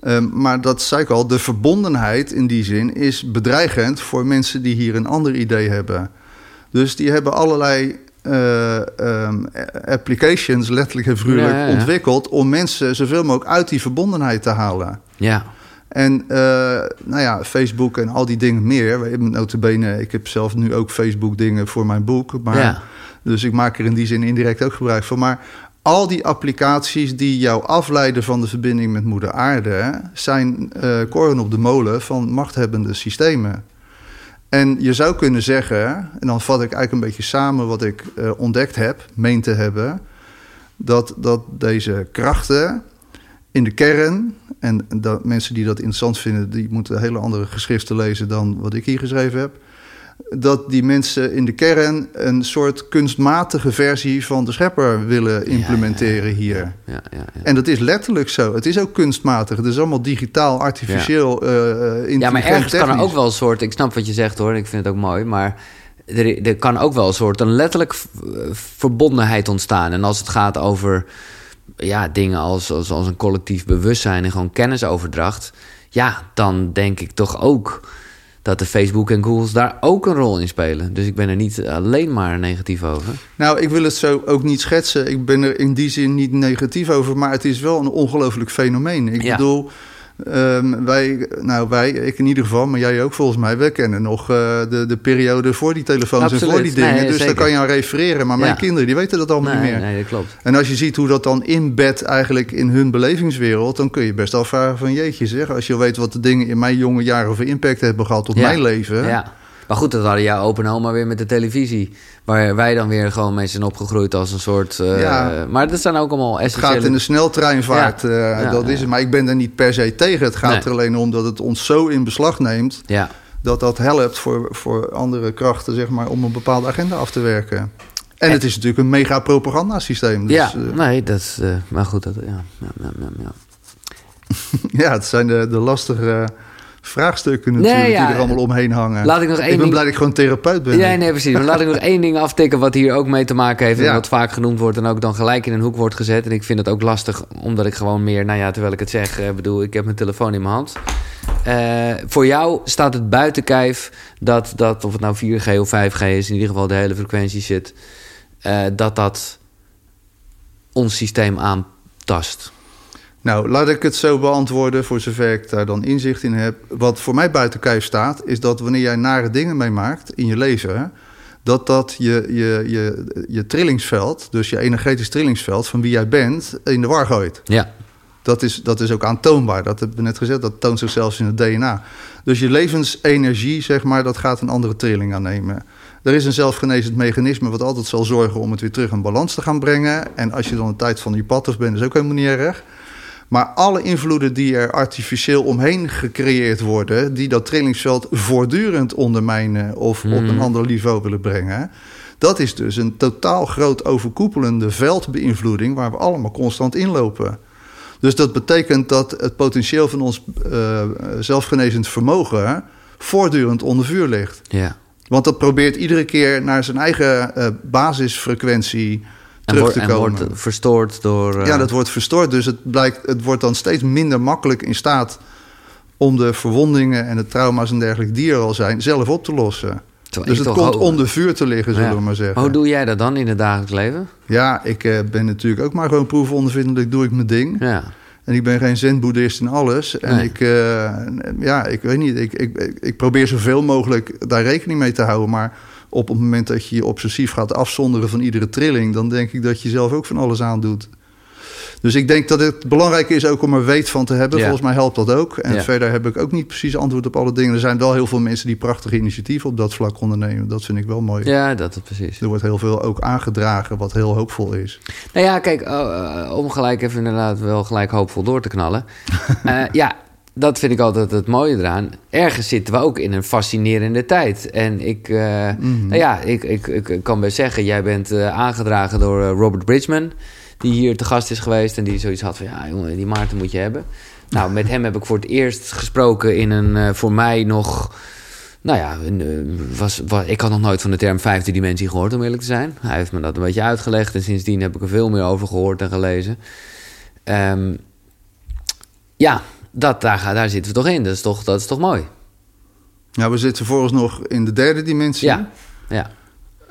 Ehm, maar dat zei ik al, de verbondenheid in die zin is bedreigend voor mensen die hier een ander idee hebben. Dus die hebben allerlei uh, um, applications, letterlijk en figuurlijk, ontwikkeld om mensen zoveel mogelijk uit die verbondenheid te halen. Ja. En uh, nou ja, Facebook en al die dingen meer. Notabene, ik heb zelf nu ook Facebook dingen voor mijn boek. Maar, ja. Dus ik maak er in die zin indirect ook gebruik van. Maar al die applicaties die jou afleiden van de verbinding met moeder aarde... zijn uh, koren op de molen van machthebbende systemen. En je zou kunnen zeggen, en dan vat ik eigenlijk een beetje samen wat ik uh, ontdekt heb, meen te hebben, dat, dat deze krachten in de kern, en dat mensen die dat interessant vinden, die moeten hele andere geschriften lezen dan wat ik hier geschreven heb dat die mensen in de kern een soort kunstmatige versie van de schepper willen implementeren hier. Ja, en dat is letterlijk zo. Het is ook kunstmatig. Het is allemaal digitaal, artificieel, ja. Uh, Ja, maar ergens kan er ook wel een soort... Ik snap wat je zegt hoor, ik vind het ook mooi, maar... Er, er kan ook wel een soort een letterlijk verbondenheid ontstaan. En als het gaat over ja, dingen als, als, als een collectief bewustzijn en gewoon kennisoverdracht... ja, dan denk ik toch ook dat de Facebook en Google's daar ook een rol in spelen. Dus ik ben er niet alleen maar negatief over. Nou, ik wil het zo ook niet schetsen. Ik ben er in die zin niet negatief over, maar het is wel een ongelooflijk fenomeen. Ik bedoel, Um, wij, nou wij, ik in ieder geval, maar jij ook volgens mij, we kennen nog uh, de, de periode voor die telefoons en voor die dingen. dus daar kan je aan refereren. Maar mijn kinderen, die weten dat allemaal nee, niet meer. Nee, dat klopt. En als je ziet hoe dat dan inbedt eigenlijk in hun belevingswereld, dan kun je best afvragen van jeetje zeg, als je weet wat de dingen in mijn jonge jaren voor impact hebben gehad op mijn leven. Ja. Maar goed, dat hadden jouw open oma weer met de televisie. Waar wij dan weer gewoon mee zijn opgegroeid als een soort... Uh, ja. Maar dat zijn ook allemaal essentiële... Het gaat in de sneltreinvaart, ja. Uh, dat is het. Maar ik ben er niet per se tegen. Het gaat er alleen om dat het ons zo in beslag neemt... Ja. dat dat helpt voor, voor andere krachten, zeg maar... om een bepaalde agenda af te werken. En, het is natuurlijk een mega propagandasysteem. Dus, ja, uh, nee, dat is... maar goed, dat, ja, ja, ja, ja. ja, het zijn de, de lastige vraagstukken natuurlijk die er allemaal omheen hangen. Laat ik nog één ik ben ding... blij dat ik gewoon therapeut ben. Ja, nee, precies. Maar laat ik nog één ding aftikken wat hier ook mee te maken heeft... en wat vaak genoemd wordt en ook dan gelijk in een hoek wordt gezet. En ik vind het ook lastig, omdat ik gewoon meer... nou ja, terwijl ik het zeg, uh, bedoel, ik heb mijn telefoon in mijn hand... Uh, voor jou staat het buiten kijf dat, dat, of het nou 4G of 5G is, in ieder geval de hele frequentie zit, uh, dat dat ons systeem aantast. Nou, laat ik het zo beantwoorden voor zover ik daar dan inzicht in heb. Wat voor mij buiten kijf staat, is dat wanneer jij nare dingen meemaakt in je leven, dat dat je, je, je, je trillingsveld, dus je energetisch trillingsveld van wie jij bent, in de war gooit. Ja. Dat is, dat is ook aantoonbaar. Dat hebben we net gezegd. Dat toont zich zelfs in het DNA. Dus je levensenergie, zeg maar, dat gaat een andere trilling aannemen. Er is een zelfgenezend mechanisme wat altijd zal zorgen om het weer terug in balans te gaan brengen. En als je dan een tijd van je pad bent, is ook helemaal niet erg. Maar alle invloeden die er artificieel omheen gecreëerd worden, die dat trillingsveld voortdurend ondermijnen of op een ander niveau willen brengen, dat is dus een totaal groot overkoepelende veldbeïnvloeding waar we allemaal constant inlopen. Dus dat betekent dat het potentieel van ons uh, zelfgenezend vermogen voortdurend onder vuur ligt. Ja. Want dat probeert iedere keer naar zijn eigen uh, basisfrequentie terug te komen. En wordt verstoord door... Uh... Ja, dat wordt verstoord. Dus het, blijkt, het wordt dan steeds minder makkelijk in staat... om de verwondingen en de trauma's en dergelijke die er al zijn... zelf op te lossen. dus het komt onder vuur te liggen, zullen we maar zeggen. Maar hoe doe jij dat dan in het dagelijks leven? Ja, ik uh, ben natuurlijk ook maar gewoon proefondervindelijk... doe ik mijn ding. Ja. En ik ben geen zen-boeddhist in alles. En nee. ik, uh, ja, ik weet niet, ik, ik, ik probeer zoveel mogelijk daar rekening mee te houden. Maar op het moment dat je je obsessief gaat afzonderen van iedere trilling, dan denk ik dat je zelf ook van alles aan doet. Dus ik denk dat het belangrijk is ook om er weet van te hebben. Ja. Volgens mij helpt dat ook. En ja. verder heb ik ook niet precies antwoord op alle dingen. Er zijn wel heel veel mensen die prachtige initiatieven op dat vlak ondernemen. Dat vind ik wel mooi. Ja, dat is precies. Er wordt heel veel ook aangedragen wat heel hoopvol is. Nou ja, kijk, uh, om gelijk even inderdaad wel gelijk hoopvol door te knallen. uh, ja, dat vind ik altijd het mooie eraan. Ergens zitten we ook in een fascinerende tijd. En ik, uh, mm -hmm. nou ja, ik, ik, ik, kan best zeggen, jij bent uh, aangedragen door uh, Robert Bridgman, die hier te gast is geweest en die zoiets had van, ja, jongen, die Maarten moet je hebben. Nou, met hem heb ik voor het eerst gesproken in een voor mij nog Nou ja, een, eh, was, was, ik had nog nooit van de term vijfde dimensie gehoord, om eerlijk te zijn. Hij heeft me dat een beetje uitgelegd en sindsdien heb ik er veel meer over gehoord en gelezen. Ehm, ja, dat, daar, daar zitten we toch in. Dat is toch, dat is toch mooi? Ja, we zitten vooralsnog in de derde dimensie. Ja, ja.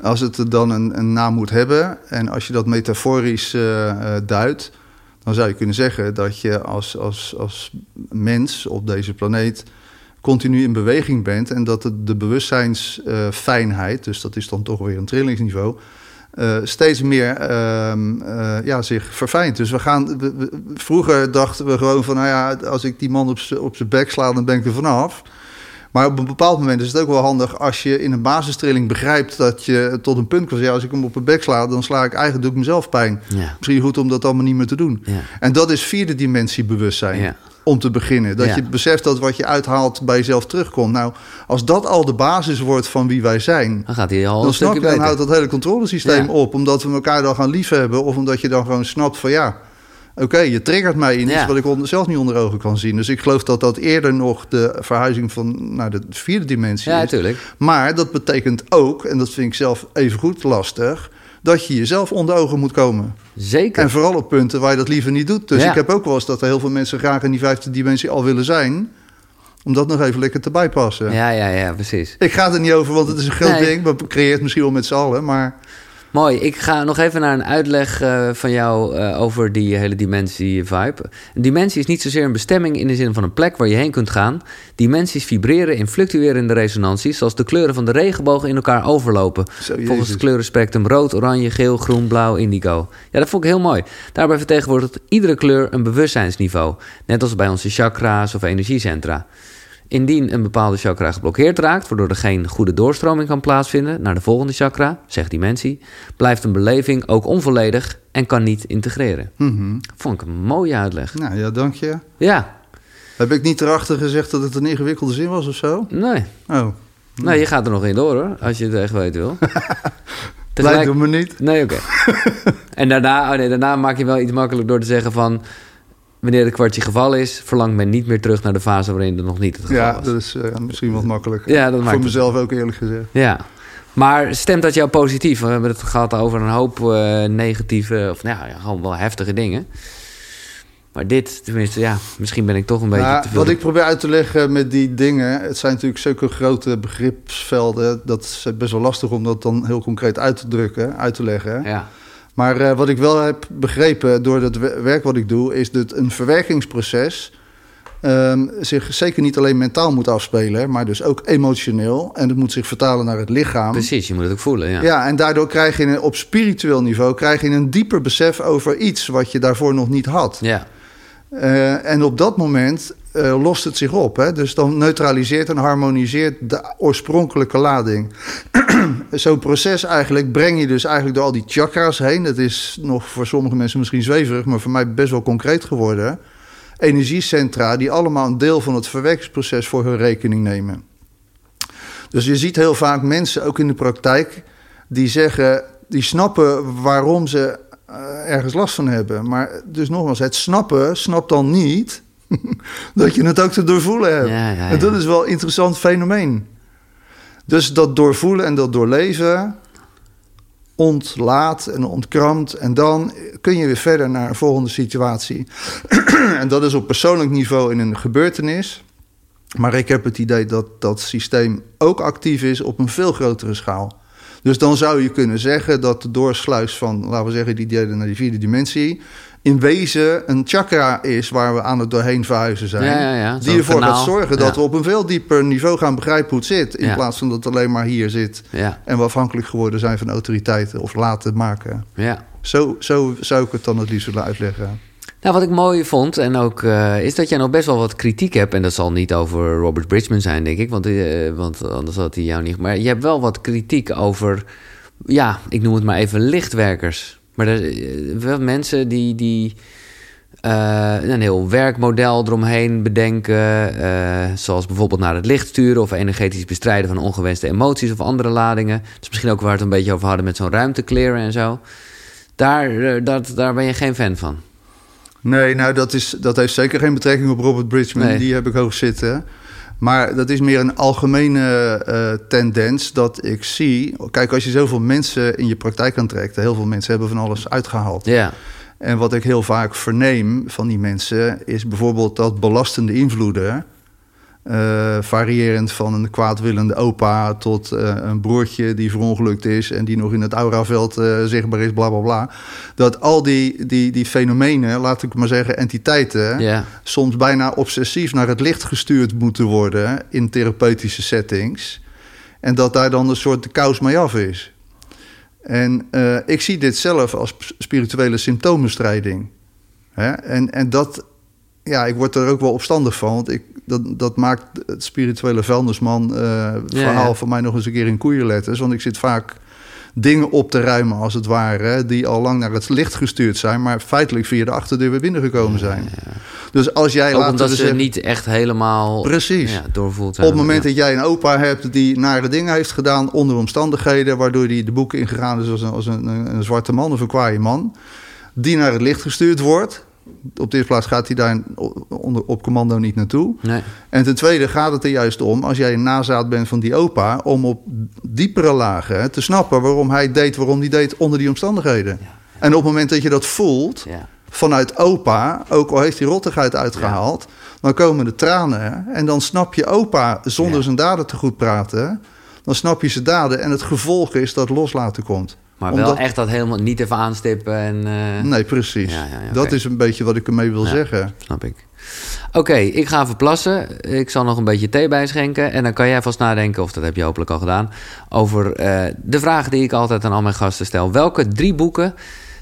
Als het dan een, een naam moet hebben en als je dat metaforisch uh, duidt, dan zou je kunnen zeggen dat je als, als, als mens op deze planeet continu in beweging bent en dat de, de bewustzijnsfijnheid, dus dat is dan toch weer een trillingsniveau, uh, steeds meer uh, uh, ja, zich verfijnt. Dus we gaan. We, vroeger dachten we gewoon van, nou ja, als ik die man op zijn bek sla, dan ben ik er vanaf. Maar op een bepaald moment is het ook wel handig als je in een basistrilling begrijpt dat je tot een punt kan Ja, als ik hem op een bek sla, dan sla ik eigenlijk doe ik mezelf pijn. Ja. Misschien goed om dat allemaal niet meer te doen. Ja. En dat is vierde dimensie bewustzijn. Ja. Om te beginnen. Dat Ja. je beseft dat wat je uithaalt bij jezelf terugkomt. Nou, als dat al de basis wordt van wie wij zijn. Dan gaat hij al Dan snap je, dan houdt dat hele controlesysteem Ja. op. Omdat we elkaar dan gaan liefhebben. Of omdat je dan gewoon snapt van ja, oké, je triggert mij in iets Ja. wat ik onder, zelf niet onder ogen kan zien. Dus ik geloof dat dat eerder nog de verhuizing van naar de vierde dimensie Ja, is. natuurlijk. Maar dat betekent ook, en dat vind ik zelf even goed lastig, dat je jezelf onder ogen moet komen. Zeker. En vooral op punten waar je dat liever niet doet. Dus Ja. ik heb ook wel eens dat er heel veel mensen graag in die vijfde dimensie al willen zijn. Om dat nog even lekker te bijpassen. Ja, ja, ja, precies. Ik ga er niet over, want het is een groot Nee. ding. We creëren het misschien wel met z'n allen, maar... Mooi. Ik ga nog even naar een uitleg eh, van jou eh, over die hele dimensie-vibe. Een dimensie is niet zozeer een bestemming in de zin van een plek waar je heen kunt gaan. Dimensies vibreren in fluctuerende resonanties, zoals de kleuren van de regenboog in elkaar overlopen. Zo, Volgens het kleurenspectrum rood, oranje, geel, groen, blauw, indigo. Ja, dat vond ik heel mooi. Daarbij vertegenwoordigt iedere kleur een bewustzijnsniveau. Net als bij onze chakra's of energiecentra. Indien een bepaalde chakra geblokkeerd raakt, waardoor er geen goede doorstroming kan plaatsvinden naar de volgende chakra, zegt dimensie, blijft een beleving ook onvolledig en kan niet integreren. Mhm. Vond ik een mooie uitleg. Nou ja, dank je. Ja, Heb ik niet erachter gezegd dat het een ingewikkelde zin was of zo? nee. Oh, Nee, je gaat er nog in door hoor, als je het echt weten wil. lijkt het me niet. Nee, oké. en daarna, oh nee, daarna maak je wel iets makkelijk door te zeggen van... wanneer het kwartje gevallen is... verlangt men niet meer terug naar de fase waarin het nog niet het geval Ja, was. dat is eh, misschien wat makkelijker. Ja, dat maakt Voor het. mezelf ook eerlijk gezegd. Ja. Maar stemt dat jou positief? We hebben het gehad over een hoop eh, negatieve... of nou ja, gewoon wel heftige dingen. Maar dit, tenminste, ja... misschien ben ik toch een beetje Nou, te veel... wat ik probeer uit te leggen met die dingen, het zijn natuurlijk zulke grote begripsvelden. Dat is best wel lastig om dat dan heel concreet uit te drukken, uit te leggen. Ja, Maar eh, wat ik wel heb begrepen door het we- werk wat ik doe, is dat een verwerkingsproces ehm, zich zeker niet alleen mentaal moet afspelen, maar dus ook emotioneel. En het moet zich vertalen naar het lichaam. precies. Je moet het ook voelen, ja. Ja, en daardoor krijg je een, op spiritueel niveau krijg je een dieper besef over iets wat je daarvoor nog niet had. Ja, Eh, en op dat moment eh, lost het zich op. Hè? Dus dan neutraliseert en harmoniseert de oorspronkelijke lading. Zo'n proces eigenlijk breng je dus eigenlijk door al die chakras heen. Dat is nog voor sommige mensen misschien zweverig, maar voor mij best wel concreet geworden. Energiecentra die allemaal een deel van het verwerkingsproces voor hun rekening nemen. Dus je ziet heel vaak mensen, ook in de praktijk, die zeggen, die snappen waarom ze eh, ergens last van hebben. Maar dus nogmaals, het snappen snapt dan niet dat je het ook te doorvoelen hebt. Ja, ja, ja. En dat is wel een interessant fenomeen. Dus dat doorvoelen en dat doorleven ontlaat en ontkrampt. En dan kun je weer verder naar een volgende situatie. en dat is op persoonlijk niveau in een gebeurtenis. Maar ik heb het idee dat dat systeem ook actief is op een veel grotere schaal. Dus dan zou je kunnen zeggen dat de doorsluis van, laten we zeggen, die derde naar die vierde dimensie. in wezen een chakra is waar we aan het doorheen verhuizen zijn. Ja, ja, ja. Die ervoor kanaal. gaat zorgen dat we op een veel dieper niveau gaan begrijpen hoe het zit. In plaats van dat het alleen maar hier zit. En we afhankelijk geworden zijn van autoriteiten of laten maken. ja. Zo, zo zou ik het dan het liefst willen uitleggen. Nou, wat ik mooi vond, en ook eh, is dat jij nog best wel wat kritiek hebt. En dat zal niet over Robert Bridgman zijn, denk ik, want, eh, want anders had hij jou niet. Maar je hebt wel wat kritiek over, ja, ik noem het maar even lichtwerkers. Maar er, eh, wel mensen die, die een heel werkmodel eromheen bedenken. zoals bijvoorbeeld naar het licht sturen of energetisch bestrijden van ongewenste emoties of andere ladingen. Dat is misschien ook waar het een beetje over hadden met zo'n ruimtekleren en zo. Daar, dat, daar ben je geen fan van. Nee, nou dat, is, dat heeft zeker geen betrekking op Robert Bridgman. Nee. Die heb ik hoog zitten. Maar dat is meer een algemene uh, tendens dat ik zie. Kijk, als je zoveel mensen in je praktijk kan trekken, heel veel mensen hebben van alles uitgehaald. Ja. En wat ik heel vaak verneem van die mensen is bijvoorbeeld dat belastende invloeden uh, variërend van een kwaadwillende opa tot uh, een broertje die verongelukt is en die nog in het auraveld uh, zichtbaar is, bla bla bla. Dat al die, die, die fenomenen, laat ik maar zeggen, entiteiten, soms bijna obsessief naar het licht gestuurd moeten worden in therapeutische settings. En dat daar dan een soort de kous mee af is. En ik zie dit zelf als spirituele symptoombestrijding. Hè? En, en dat, ja, ik word er ook wel opstandig van. Want ik, dat, dat maakt het spirituele vuilnisman uh, verhaal ja. voor mij nog eens een keer in koeienletters. Want ik zit vaak dingen op te ruimen, als het ware, die al lang naar het licht gestuurd zijn, maar feitelijk via de achterdeur weer binnengekomen zijn. Dus als jij Ook laten omdat we ze niet echt helemaal Precies. ja, doorvoelt Op het moment dat jij een opa hebt die nare dingen heeft gedaan onder omstandigheden, waardoor hij de boeken ingegaan is als een, als een, een, een zwarte man of een kwaaie man, die naar het licht gestuurd wordt. Op de eerste plaats gaat hij daar onder, op commando niet naartoe. Nee. En ten tweede gaat het er juist om, als jij een nazaat bent van die opa, om op diepere lagen te snappen waarom hij deed waarom hij deed onder die omstandigheden. En op het moment dat je dat voelt, Ja. vanuit opa, ook al heeft hij rottigheid uitgehaald, dan komen de tranen en dan snap je opa zonder zijn daden te goed praten. Dan snap je zijn daden en het gevolg is dat loslaten komt. Maar Omdat- wel echt dat helemaal niet even aanstippen en... eh, Nee, precies. Ja, ja, ja, Dat is een beetje wat ik ermee wil zeggen. Snap ik. Oké, ik ga verplassen. Ik zal nog een beetje thee bijschenken. En dan kan jij vast nadenken, of dat heb je hopelijk al gedaan... over eh, de vraag die ik altijd aan al mijn gasten stel. Welke drie boeken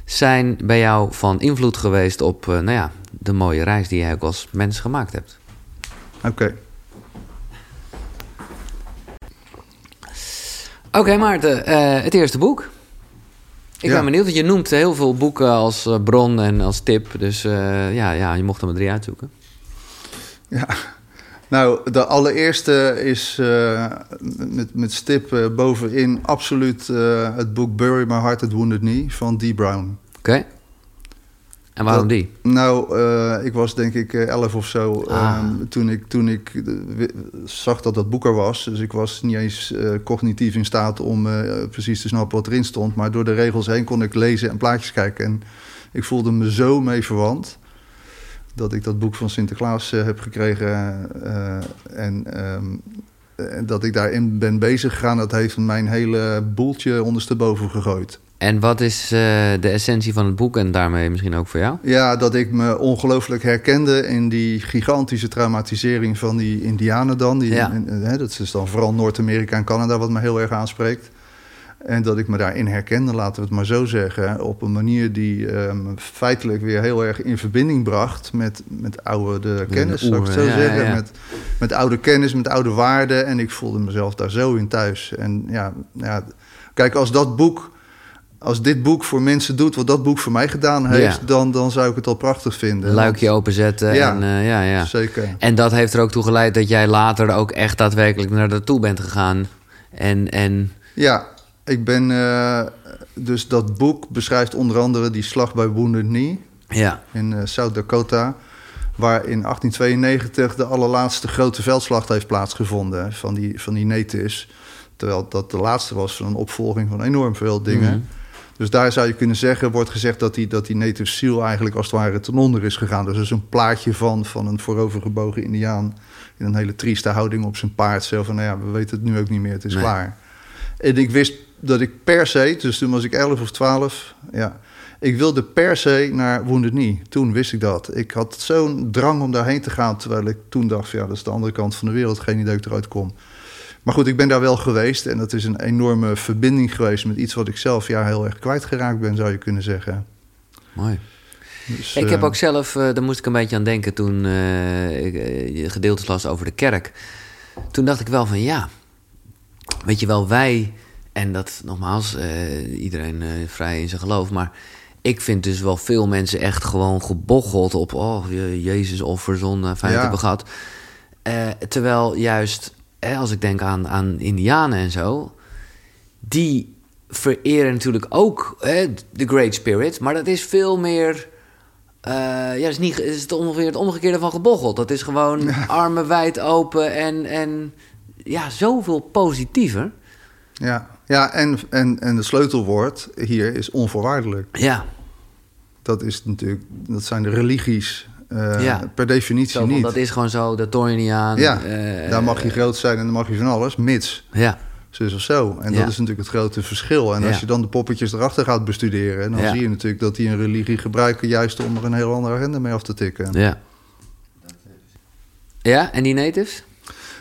zijn bij jou van invloed geweest... op eh, nou ja, de mooie reis die jij ook als mens gemaakt hebt? Oké. Oké, Maarten, het eerste boek. Ik Ja. ben benieuwd, want je noemt heel veel boeken als eh, bron en als tip. Dus eh, ja, ja, je mocht er maar drie uitzoeken. Ja. Nou, de allereerste is eh, met, met stip bovenin absoluut het boek Bury My Heart at Wounded Knee van Dee Brown. Oké. En waarom Dat- die? Nou, eh, ik was denk ik eh, elf of zo Ah. ehm, toen ik, toen ik eh, zag dat dat boek er was. Dus ik was niet eens cognitief in staat om precies te snappen wat erin stond. Maar door de regels heen kon ik lezen en plaatjes kijken. En ik voelde me zo mee verwant dat ik dat boek van Sinterklaas heb gekregen. en ehm, en dat ik daarin ben bezig gegaan, dat heeft mijn hele boeltje ondersteboven gegooid. En wat is eh, de essentie van het boek en daarmee misschien ook voor jou? Ja, dat ik me ongelooflijk herkende in die gigantische traumatisering van die Indianen dan. Die, Ja. hè, dat is dan vooral Noord-Amerika en Canada wat me heel erg aanspreekt. En dat ik me daarin herkende, laten we het maar zo zeggen, op een manier die me feitelijk weer heel erg in verbinding bracht met, met oude de kennis, zou ik het zo ja, zeggen. ja. Met, met oude kennis, met oude waarden. En ik voelde mezelf daar zo in thuis. En ja, ja kijk, als dat boek, als dit boek voor mensen doet wat dat boek voor mij gedaan heeft, Ja. dan, dan zou ik het al prachtig vinden. Luikje openzetten. Ja. En, eh, ja, ja. Zeker. en dat heeft er ook toe geleid dat jij later ook echt daadwerkelijk naar naartoe bent gegaan. En, en Ja, ik ben. eh, dus dat boek beschrijft onder andere die slag bij Wounded Knee ja, in eh, South Dakota. Waar in 1892 de allerlaatste grote veldslag heeft plaatsgevonden van die, van die natives. Terwijl dat de laatste was van een opvolging van enorm veel dingen. Mhm. Dus daar zou je kunnen zeggen, wordt gezegd dat die, dat die native seal eigenlijk als het ware ten onder is gegaan. Dus er is een plaatje van, van een voorovergebogen indiaan in een hele trieste houding op zijn paard. Zo van, nou ja, we weten het nu ook niet meer, het is Nee. klaar. En ik wist dat ik per se, dus toen was ik 11 of 12, ja, ik wilde per se naar Wounded Knee. Toen wist ik dat. Ik had zo'n drang om daarheen te gaan, terwijl ik toen dacht, ja, dat is de andere kant van de wereld, geen idee dat ik eruit kom. Maar goed, ik ben daar wel geweest en dat is een enorme verbinding geweest met iets wat ik zelf ja, heel erg kwijtgeraakt ben, zou je kunnen zeggen. mooi. Dus, ik heb eh, ook zelf, eh, daar moest ik een beetje aan denken toen eh, ik eh, je gedeeltes las over de kerk. Toen dacht ik wel van ja, weet je wel, wij, en dat nogmaals, eh, iedereen eh, vrij in zijn geloof, maar ik vind dus wel veel mensen echt gewoon gebocheld op, oh, je- Jezus offer, zonde, fijn Ja. hebben gehad. Eh, terwijl juist, hè, als ik denk aan, aan Indianen en zo, die vereren natuurlijk ook hè, de Great Spirit, maar dat is veel meer eh, ja, dat is, niet, is het ongeveer het omgekeerde van gebocheld. Dat is gewoon armen wijd open en, en ja, zoveel positiever. Ja, ja en, en, en het sleutelwoord hier is onvoorwaardelijk. Ja, Dat, is natuurlijk, dat zijn de religies eh, Ja. per definitie zo niet. dat is gewoon zo, dat toon je niet aan. ja, Eh, daar mag je groot zijn en dan mag je van alles, mits. Ja, Zus of zo. En Ja. dat is natuurlijk het grote verschil. En als je dan de poppetjes erachter gaat bestuderen... dan zie je natuurlijk dat die een religie gebruiken... juist om er een heel andere agenda mee af te tikken. ja. Ja, en die natives?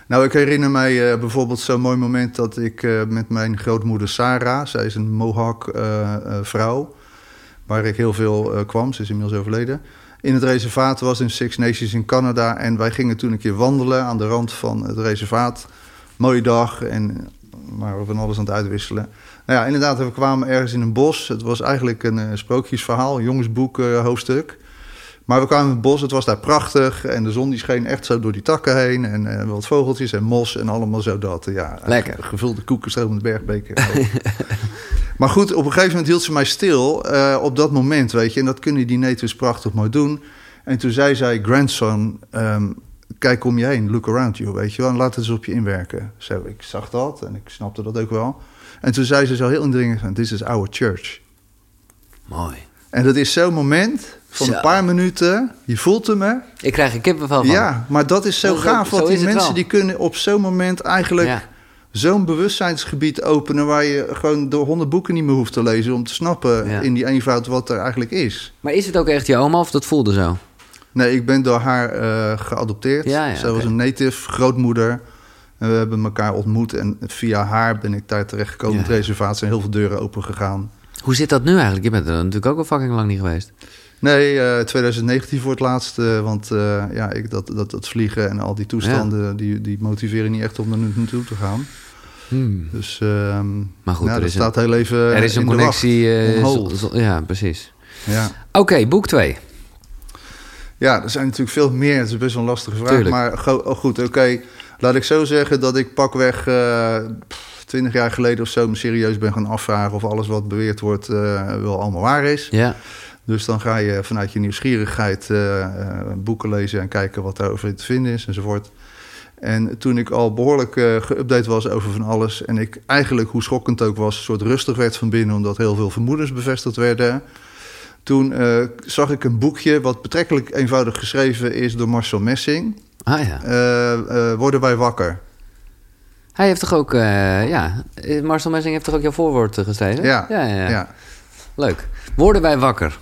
Nou, ik herinner mij eh, bijvoorbeeld zo'n mooi moment... dat ik eh, met mijn grootmoeder Sarah... zij is een Mohawk-vrouw... waar ik heel veel eh, kwam. Ze is inmiddels overleden. In het reservaat was in Six Nations in Canada... en wij gingen toen een keer wandelen aan de rand van het reservaat. Mooie dag en maar we van alles aan het uitwisselen. Nou ja, inderdaad, we kwamen ergens in een bos. Het was eigenlijk een eh, sprookjesverhaal, jongensboek eh, hoofdstuk. Maar we kwamen in het bos, het was daar prachtig. En de zon die scheen echt zo door die takken heen. En eh, wat vogeltjes en mos en allemaal zo dat. Ja, Lekker. Gevulde koeken stromende bergbeker. maar goed, op een gegeven moment hield ze mij stil eh, op dat moment, weet je. En dat kunnen die natives prachtig mooi doen. En toen zei zij, grandson, ehm, kijk om je heen, look around you, weet je wel. En laat het eens op je inwerken. Zo, ik zag dat en ik snapte dat ook wel. En toen zei ze zo heel indringend this is our church. Mooi. En dat is zo'n moment van Zo. een paar minuten. Je voelt hem, hè? Ik krijg er kippenvel van. Ja, maar dat is zo gaaf. Want die mensen die kunnen op zo'n moment eigenlijk Ja. zo'n bewustzijnsgebied openen... waar je gewoon door honderd boeken niet meer hoeft te lezen... om te snappen Ja. in die eenvoud wat er eigenlijk is. Maar is het ook echt je oma of dat voelde zo? Nee, ik ben door haar eh, geadopteerd. Ja, Zij was een native, grootmoeder. En we hebben elkaar ontmoet. En via haar ben ik daar terechtgekomen. Ja. Het reservaat zijn heel veel deuren open gegaan. Hoe zit dat nu eigenlijk? Je bent er natuurlijk ook al fucking lang niet geweest. Nee, eh 2019 voor het laatst. eh, want eh, ja, ik, dat, dat, dat vliegen en al die toestanden... Die, die motiveren niet echt om er nu naartoe te gaan. Hmm. Dus ehm Maar goed, nou, er is een- staat heel even Er is een connectie. wacht. zo- zo- ja, precies. Ja. Oké, boek 2. ja, er zijn natuurlijk veel meer. Het is best wel een lastige vraag. Tuurlijk. Maar go- oh, goed, oké. Laat ik zo zeggen dat ik pakweg 20 jaar geleden of zo... me serieus ben gaan afvragen of alles wat beweerd wordt... wel allemaal waar is. Ja. Dus dan ga je vanuit je nieuwsgierigheid eh, eh, boeken lezen... en kijken wat daarover te vinden is enzovoort. En toen ik al behoorlijk eh geüpdate was over van alles... en ik eigenlijk, hoe schokkend ook was, een soort rustig werd van binnen... omdat heel veel vermoedens bevestigd werden... toen zag ik een boekje wat betrekkelijk eenvoudig geschreven is door Marcel Messing... Ah ja. Worden wij wakker? Hij heeft toch ook, ja, Marcel Messing heeft toch ook jouw voorwoord geschreven? Ja, ja, ja. ja. Leuk. Worden wij wakker?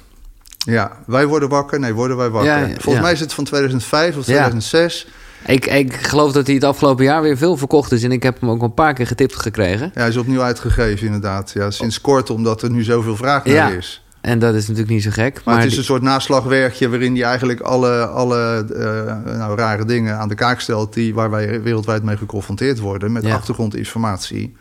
Ja, wij worden wakker. Nee, worden wij wakker. Ja, ja, Volgens mij is het van 2005 of Ja. 2006. Ik, ik geloof dat hij het afgelopen jaar weer veel verkocht is. En ik heb hem ook een paar keer getipt gekregen. Ja, hij is opnieuw uitgegeven inderdaad. Ja, sinds kort, omdat er nu zoveel vraag naar Ja. is. En dat is natuurlijk niet zo gek. Maar, Maar, het is die- een soort naslagwerkje waarin hij eigenlijk alle, alle eh, nou, rare dingen aan de kaak stelt... Die, waar wij wereldwijd mee geconfronteerd worden met achtergrondinformatie.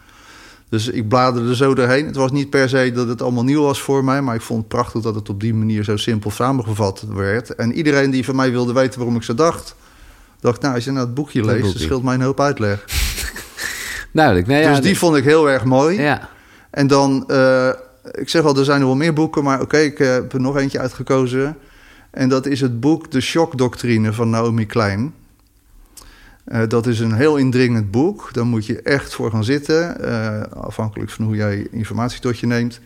Dus ik bladerde zo doorheen. Het was niet per se dat het allemaal nieuw was voor mij... maar ik vond het prachtig dat het op die manier zo simpel samengevat werd. En iedereen die van mij wilde weten waarom ik zo dacht... dacht, nou, als je nou het boekje Dat leest... boekje. scheelt mij een hoop uitleg. Duidelijk. Ja, dus die vond ik heel erg mooi. Ja, En dan, eh, ik zeg al, er zijn er wel meer boeken, maar oké, ik heb er nog eentje uitgekozen. En dat is het boek De Shockdoctrine van Naomi Klein. Eh, dat is een heel indringend boek. Daar moet je echt voor gaan zitten, eh, afhankelijk van hoe jij informatie tot je neemt.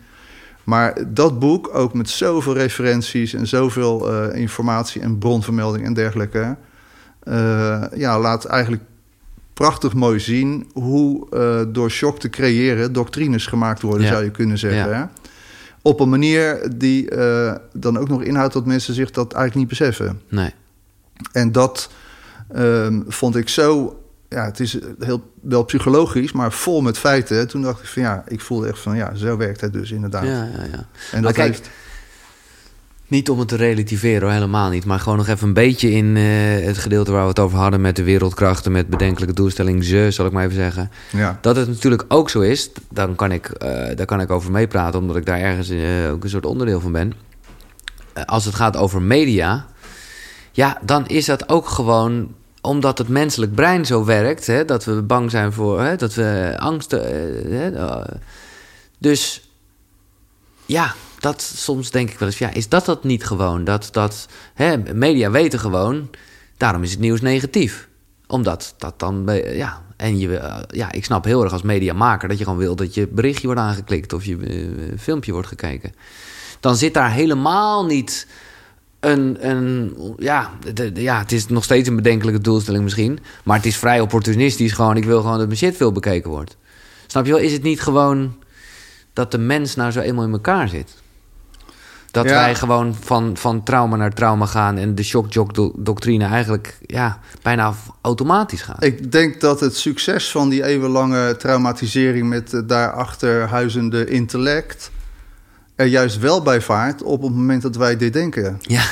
Maar dat boek, ook met zoveel referenties en zoveel eh, informatie en bronvermelding en dergelijke, ja, laat eigenlijk prachtig mooi zien hoe door shock te creëren doctrines gemaakt worden, Ja. zou je kunnen zeggen. Ja. Op een manier die dan ook nog inhoudt dat mensen zich dat eigenlijk niet beseffen. nee. En dat ehm, vond ik zo. Ja, het is heel wel psychologisch, maar vol met feiten. Toen dacht ik van ja, ik voelde echt van ja, zo werkt het dus inderdaad. Ja, ja, ja. En Maar dat kijk, heeft. Niet om het te relativeren, hoor, helemaal niet. Maar gewoon nog even een beetje in eh, het gedeelte waar we het over hadden... met de wereldkrachten, met bedenkelijke doelstelling ze, zal ik maar even zeggen. Ja, Dat het natuurlijk ook zo is, dan kan ik, eh, daar kan ik over meepraten... omdat ik daar ergens eh, ook een soort onderdeel van ben. Als het gaat over media, ja, dan is dat ook gewoon... omdat het menselijk brein zo werkt, hè, dat we bang zijn voor... Hè, dat we angsten... eh, hè, eh, dus ja, dat soms denk ik wel eens, ja, is dat dat niet gewoon? Dat, dat hè, media weten gewoon, daarom is het nieuws negatief. Omdat dat dan, ja, en je, eh, ja, ik snap heel erg als mediamaker dat je gewoon wil dat je berichtje wordt aangeklikt of je filmpje wordt gekeken. Dan zit daar helemaal niet een, een ja, de, ja, het is nog steeds een bedenkelijke doelstelling misschien, maar het is vrij opportunistisch gewoon, ik wil gewoon dat mijn shit veel bekeken wordt. Snap je wel, is het niet gewoon dat de mens nou zo eenmaal in elkaar zit? Dat wij gewoon van, van trauma naar trauma gaan en de shock-jock-doctrine eigenlijk ja, bijna automatisch gaat. Ik denk dat het succes van die eeuwenlange traumatisering met daarachter huizende intellect er juist wel bij vaart op het moment dat wij dit denken. Ja.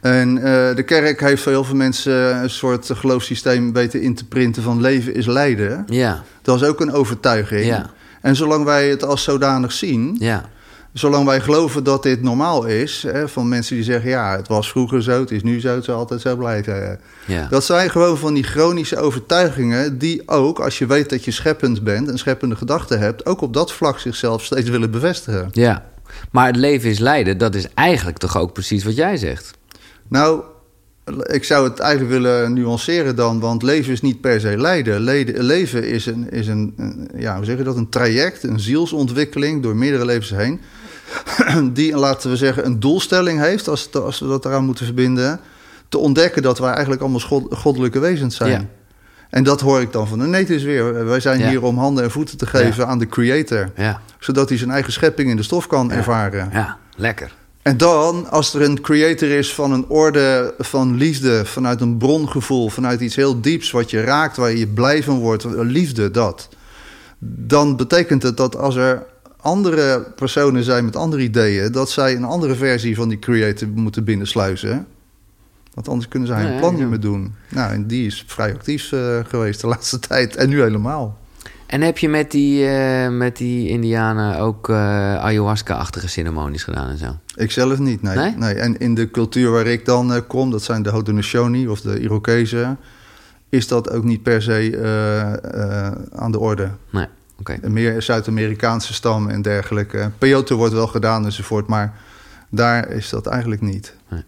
En uh, de kerk heeft voor heel veel mensen een soort geloofssysteem weten in te printen van leven is lijden. Ja. Dat is ook een overtuiging. Ja. En zolang wij het als zodanig zien, ja zolang wij geloven dat dit normaal is, hè, van mensen die zeggen: ja, het was vroeger zo, het is nu zo, het zal altijd zo blijven. Ja. Dat zijn gewoon van die chronische overtuigingen, die ook, als je weet dat je scheppend bent en scheppende gedachten hebt, ook op dat vlak zichzelf steeds willen bevestigen. Ja, maar het leven is lijden, dat is eigenlijk toch ook precies wat jij zegt? Nou, ik zou het eigenlijk willen nuanceren dan, want leven is niet per se lijden. leven is, een, is een, ja, hoe zeg je dat, een traject, een zielsontwikkeling door meerdere levens heen. die, laten we zeggen, een doelstelling heeft, als, als we dat eraan moeten verbinden, te ontdekken dat wij eigenlijk allemaal goddelijke wezens zijn. Ja. En dat hoor ik dan van de netjes weer. Wij zijn hier om handen en voeten te geven aan de creator. Zodat hij zijn eigen schepping in de stof kan ervaren. Ja, lekker. En dan, als er een creator is van een orde van liefde, vanuit een brongevoel, vanuit iets heel dieps wat je raakt, waar je blij van wordt, liefde, dat. Dan betekent het dat als er andere personen zijn met andere ideeën, dat zij een andere versie van die creator moeten binnensluizen. Want anders kunnen zij hun plan niet meer doen. Nou, en die is vrij actief uh, geweest de laatste tijd en nu helemaal. En heb je met die, uh, met die Indianen ook uh, ayahuasca-achtige ceremonies gedaan en zo? Ik zelf niet, nee. nee. nee. En in de cultuur waar ik dan kom, dat zijn de Haudenosaunee of de Irokezen, is dat ook niet per se aan de orde. Nee. Okay. Meer Zuid-Amerikaanse stam en dergelijke. Peyote wordt wel gedaan enzovoort, maar daar is dat eigenlijk niet. Nee.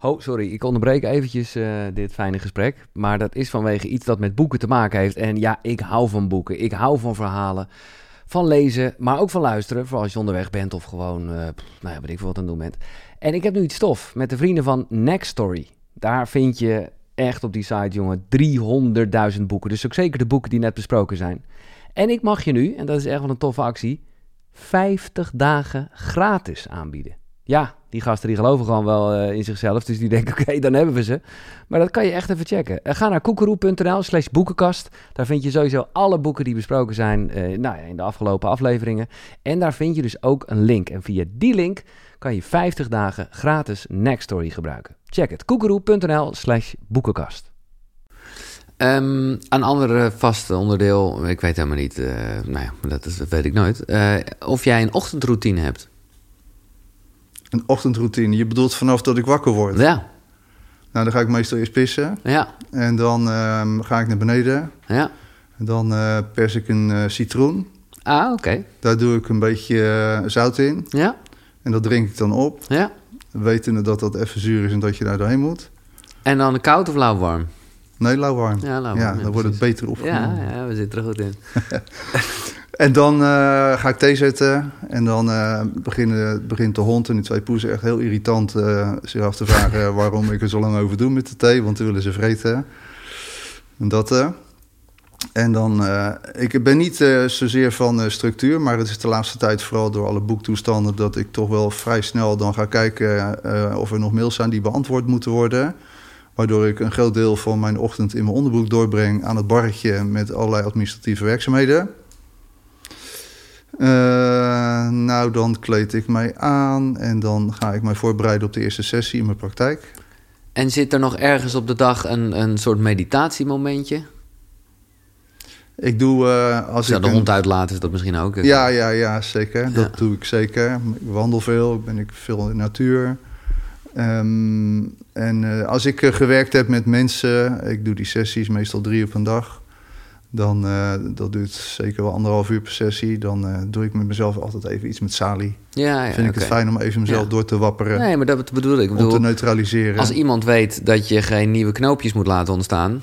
Oh, sorry, ik onderbreek eventjes uh, dit fijne gesprek. Maar dat is vanwege iets dat met boeken te maken heeft. En ja, ik hou van boeken. Ik hou van verhalen. Van lezen, maar ook van luisteren. Vooral als je onderweg bent of gewoon, uh, nou ja, weet ik veel wat aan het doen bent. En ik heb nu iets stof met de vrienden van Next Story. Daar vind je echt op die site, jongen, 300.000 boeken. Dus ook zeker de boeken die net besproken zijn. En ik mag je nu, en dat is echt wel een toffe actie, 50 dagen gratis aanbieden. Ja, die gasten die geloven gewoon wel uh, in zichzelf. Dus die denken, oké, dan hebben we ze. Maar dat kan je echt even checken. Uh, ga naar koekeroe.nl slash boekenkast. Daar vind je sowieso alle boeken die besproken zijn uh, nou ja, in de afgelopen afleveringen. En daar vind je dus ook een link. En via die link kan je 50 dagen gratis Nextory gebruiken. Check het, koekeroe.nl slash boekenkast. Um, een ander vast onderdeel, ik weet helemaal niet, uh, nou ja, dat, is, dat weet ik nooit. Uh, of jij een ochtendroutine hebt. Een ochtendroutine? Je bedoelt vanaf dat ik wakker word? Ja. Nou, dan ga ik meestal eerst pissen. Ja. En dan um, ga ik naar beneden. Ja. En dan uh, pers ik een citroen. Ah, oké. Okay. Daar doe ik een beetje zout in. Ja. En dat drink ik dan op. Ja. Wetende dat dat even zuur is en dat je daar doorheen moet. En dan koud of lauw warm? Nee, lauwwarm. Ja, lauwwarm. Ja, dan ja, wordt het beter opgenomen. Ja, ja, we zitten er goed in. en dan uh, ga ik thee zetten. En dan uh, begint, begint de hond en die twee poezen echt heel irritant uh, zich af te vragen waarom ik er zo lang over doe met de thee. Want dan willen ze vreten. En dat. en dan, ik ben niet zozeer van structuur, maar het is de laatste tijd vooral door alle boektoestanden dat ik toch wel vrij snel dan ga kijken of er nog mails zijn die beantwoord moeten worden. Waardoor ik een groot deel van mijn ochtend in mijn onderbroek doorbreng aan het barretje met allerlei administratieve werkzaamheden. Uh, nou, dan kleed ik mij aan en dan ga ik mij voorbereiden op de eerste sessie in mijn praktijk. En zit er nog ergens op de dag een, een soort meditatiemomentje? Ik doe uh, als Zou ik de hond uitlaten is dat misschien ook? Ja, ja, ja, zeker. Ja. Dat doe ik zeker. Ik wandel veel, ben ik veel in de natuur. Um, en uh, als ik uh, gewerkt heb met mensen, ik doe die sessies meestal drie op een dag, Dan, uh, dat duurt zeker wel anderhalf uur per sessie. Dan doe ik met mezelf altijd even iets met Sali. Ja, ja Vind ik het fijn om even mezelf Ja. door te wapperen. Nee, maar dat bedoel ik. Ik om te bedoel, neutraliseren. als iemand weet dat je geen nieuwe knoopjes moet laten ontstaan...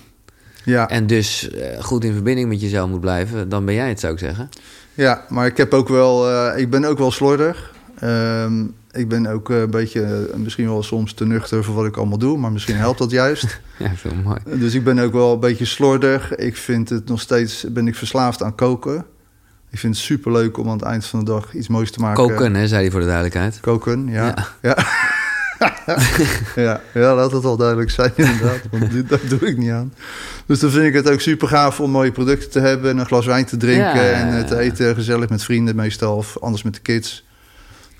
ja. en dus eh, goed in verbinding met jezelf moet blijven... dan ben jij het, zou ik zeggen. ja, maar ik, heb ook wel, eh, ik ben ook wel slordig. Ehm, ik ben ook eh, een beetje, eh, misschien wel soms te nuchter voor wat ik allemaal doe. Maar misschien helpt dat juist. Ja, veel mooi. Dus ik ben ook wel een beetje slordig. Ik vind het nog steeds, ben ik verslaafd aan koken. Ik vind het superleuk om aan het eind van de dag iets moois te maken. Koken, hè, zei hij voor de duidelijkheid. Koken, ja. Ja. Ja, ja. ja, laat het wel duidelijk zijn inderdaad. Want dit, daar doe ik niet aan. Dus dan vind ik het ook super gaaf om mooie producten te hebben... en een glas wijn te drinken Ja. en eh, te eten. Gezellig met vrienden meestal, of anders met de kids.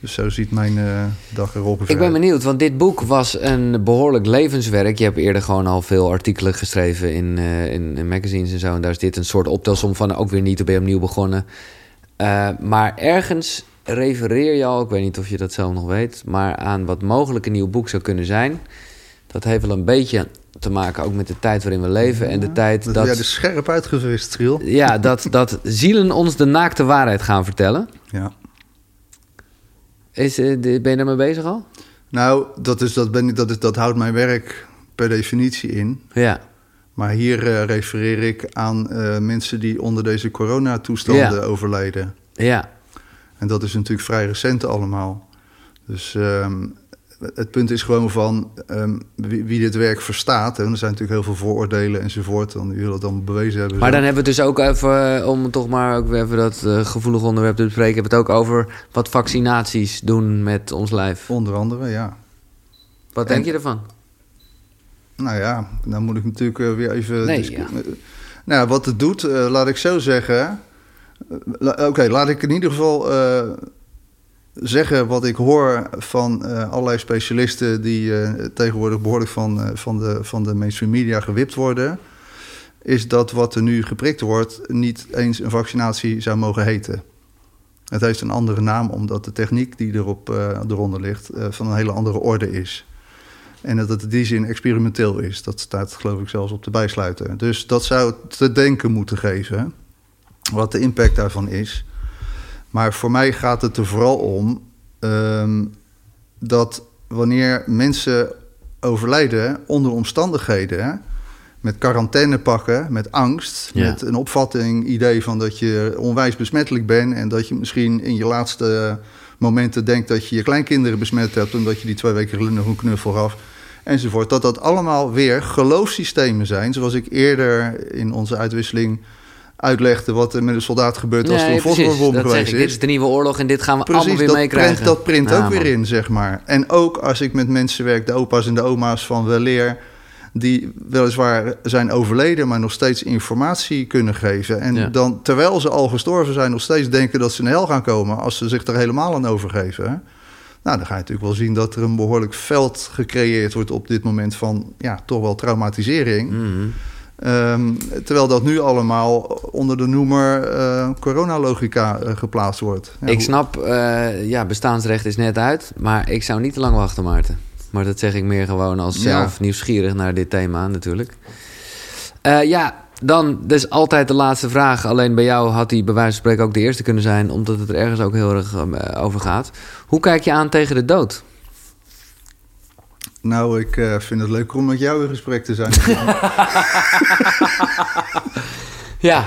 Dus zo ziet mijn eh, dag er ongeveer Ik ben benieuwd, want dit boek was een behoorlijk levenswerk. Je hebt eerder gewoon al veel artikelen geschreven in, eh, in, in magazines en zo. En daar is dit een soort optelsom van. Ook weer niet, dan ben je opnieuw begonnen. Eh, maar ergens refereer je al, ik weet niet of je dat zelf nog weet... maar aan wat mogelijk een nieuw boek zou kunnen zijn. Dat heeft wel een beetje te maken ook met de tijd waarin we leven... en de tijd Dat, dat, jij er scherp uitgevist, Triel. ja, dat, dat zielen ons de naakte waarheid gaan vertellen. Ja. Is, eh, ben je daarmee bezig al? Nou, dat, is, dat, ben, dat, is, dat houdt mijn werk per definitie in. Ja. Maar hier eh, refereer ik aan eh, mensen die onder deze coronatoestanden Ja. overlijden. Ja, En dat is natuurlijk vrij recent allemaal. Dus ehm, het punt is gewoon van ehm, wie, wie dit werk verstaat. En er zijn natuurlijk heel veel vooroordelen enzovoort. Dan die willen het allemaal bewezen hebben. Maar zo. dan hebben we het dus ook even, eh, om toch maar ook weer even dat eh, gevoelige onderwerp te bespreken, hebben we het ook over wat vaccinaties doen met ons lijf. Onder andere, ja. Wat En- denk je ervan? Nou ja, dan moet ik natuurlijk eh, weer even... Nee, ja. Nou, wat het doet, laat ik zo zeggen. Oké, laat ik in ieder geval zeggen wat ik hoor van eh, allerlei specialisten... die eh, tegenwoordig behoorlijk van, eh, van, de, van de mainstream media gewipt worden... is dat wat er nu geprikt wordt niet eens een vaccinatie zou mogen heten. Het heeft een andere naam omdat de techniek die erop eronder ligt... van een hele andere orde is. En dat het in die zin experimenteel is. Dat staat geloof ik zelfs op de bijsluiter. Dus dat zou te denken moeten geven. Wat de impact daarvan is. Maar voor mij gaat het er vooral om ehm, dat wanneer mensen overlijden onder omstandigheden, met quarantaine pakken, met angst, Ja. met een opvatting, idee van dat je onwijs besmettelijk bent en dat je misschien in je laatste momenten denkt dat je je kleinkinderen besmet hebt omdat je die twee weken geleden nog een knuffel gaf enzovoort. Dat dat allemaal weer geloofssystemen zijn, zoals ik eerder in onze uitwisseling uitlegde wat er met een soldaat gebeurt als er een precies. fosforbom geweest is. Dit is de nieuwe oorlog en dit gaan we allemaal Precies, weer dat meekrijgen. print, dat print Ja, ook weer man. in, zeg maar. En ook als ik met mensen werk, de opa's en de oma's van weleer... die weliswaar zijn overleden, maar nog steeds informatie kunnen geven. En Ja. dan, terwijl ze al gestorven zijn, nog steeds denken dat ze in de hel gaan komen... als ze zich er helemaal aan overgeven. Nou, dan ga je natuurlijk wel zien dat er een behoorlijk veld gecreëerd wordt... op dit moment van, ja, toch wel traumatisering... Mhm. Ehm, terwijl dat nu allemaal onder de noemer eh, coronalogica eh, geplaatst wordt. Ja, ik snap, eh, ja, bestaansrecht is net uit, maar ik zou niet te lang wachten, Maarten. Maar dat zeg ik meer gewoon als Ja. zelf nieuwsgierig naar dit thema natuurlijk. Ja, dan, dus altijd de laatste vraag. Alleen bij jou had die bij wijze van spreken ook de eerste kunnen zijn, omdat het er ergens ook heel erg eh, over gaat. Hoe kijk je aan tegen de dood? Nou, ik eh, vind het leuk om met jou in gesprek te zijn. Ja,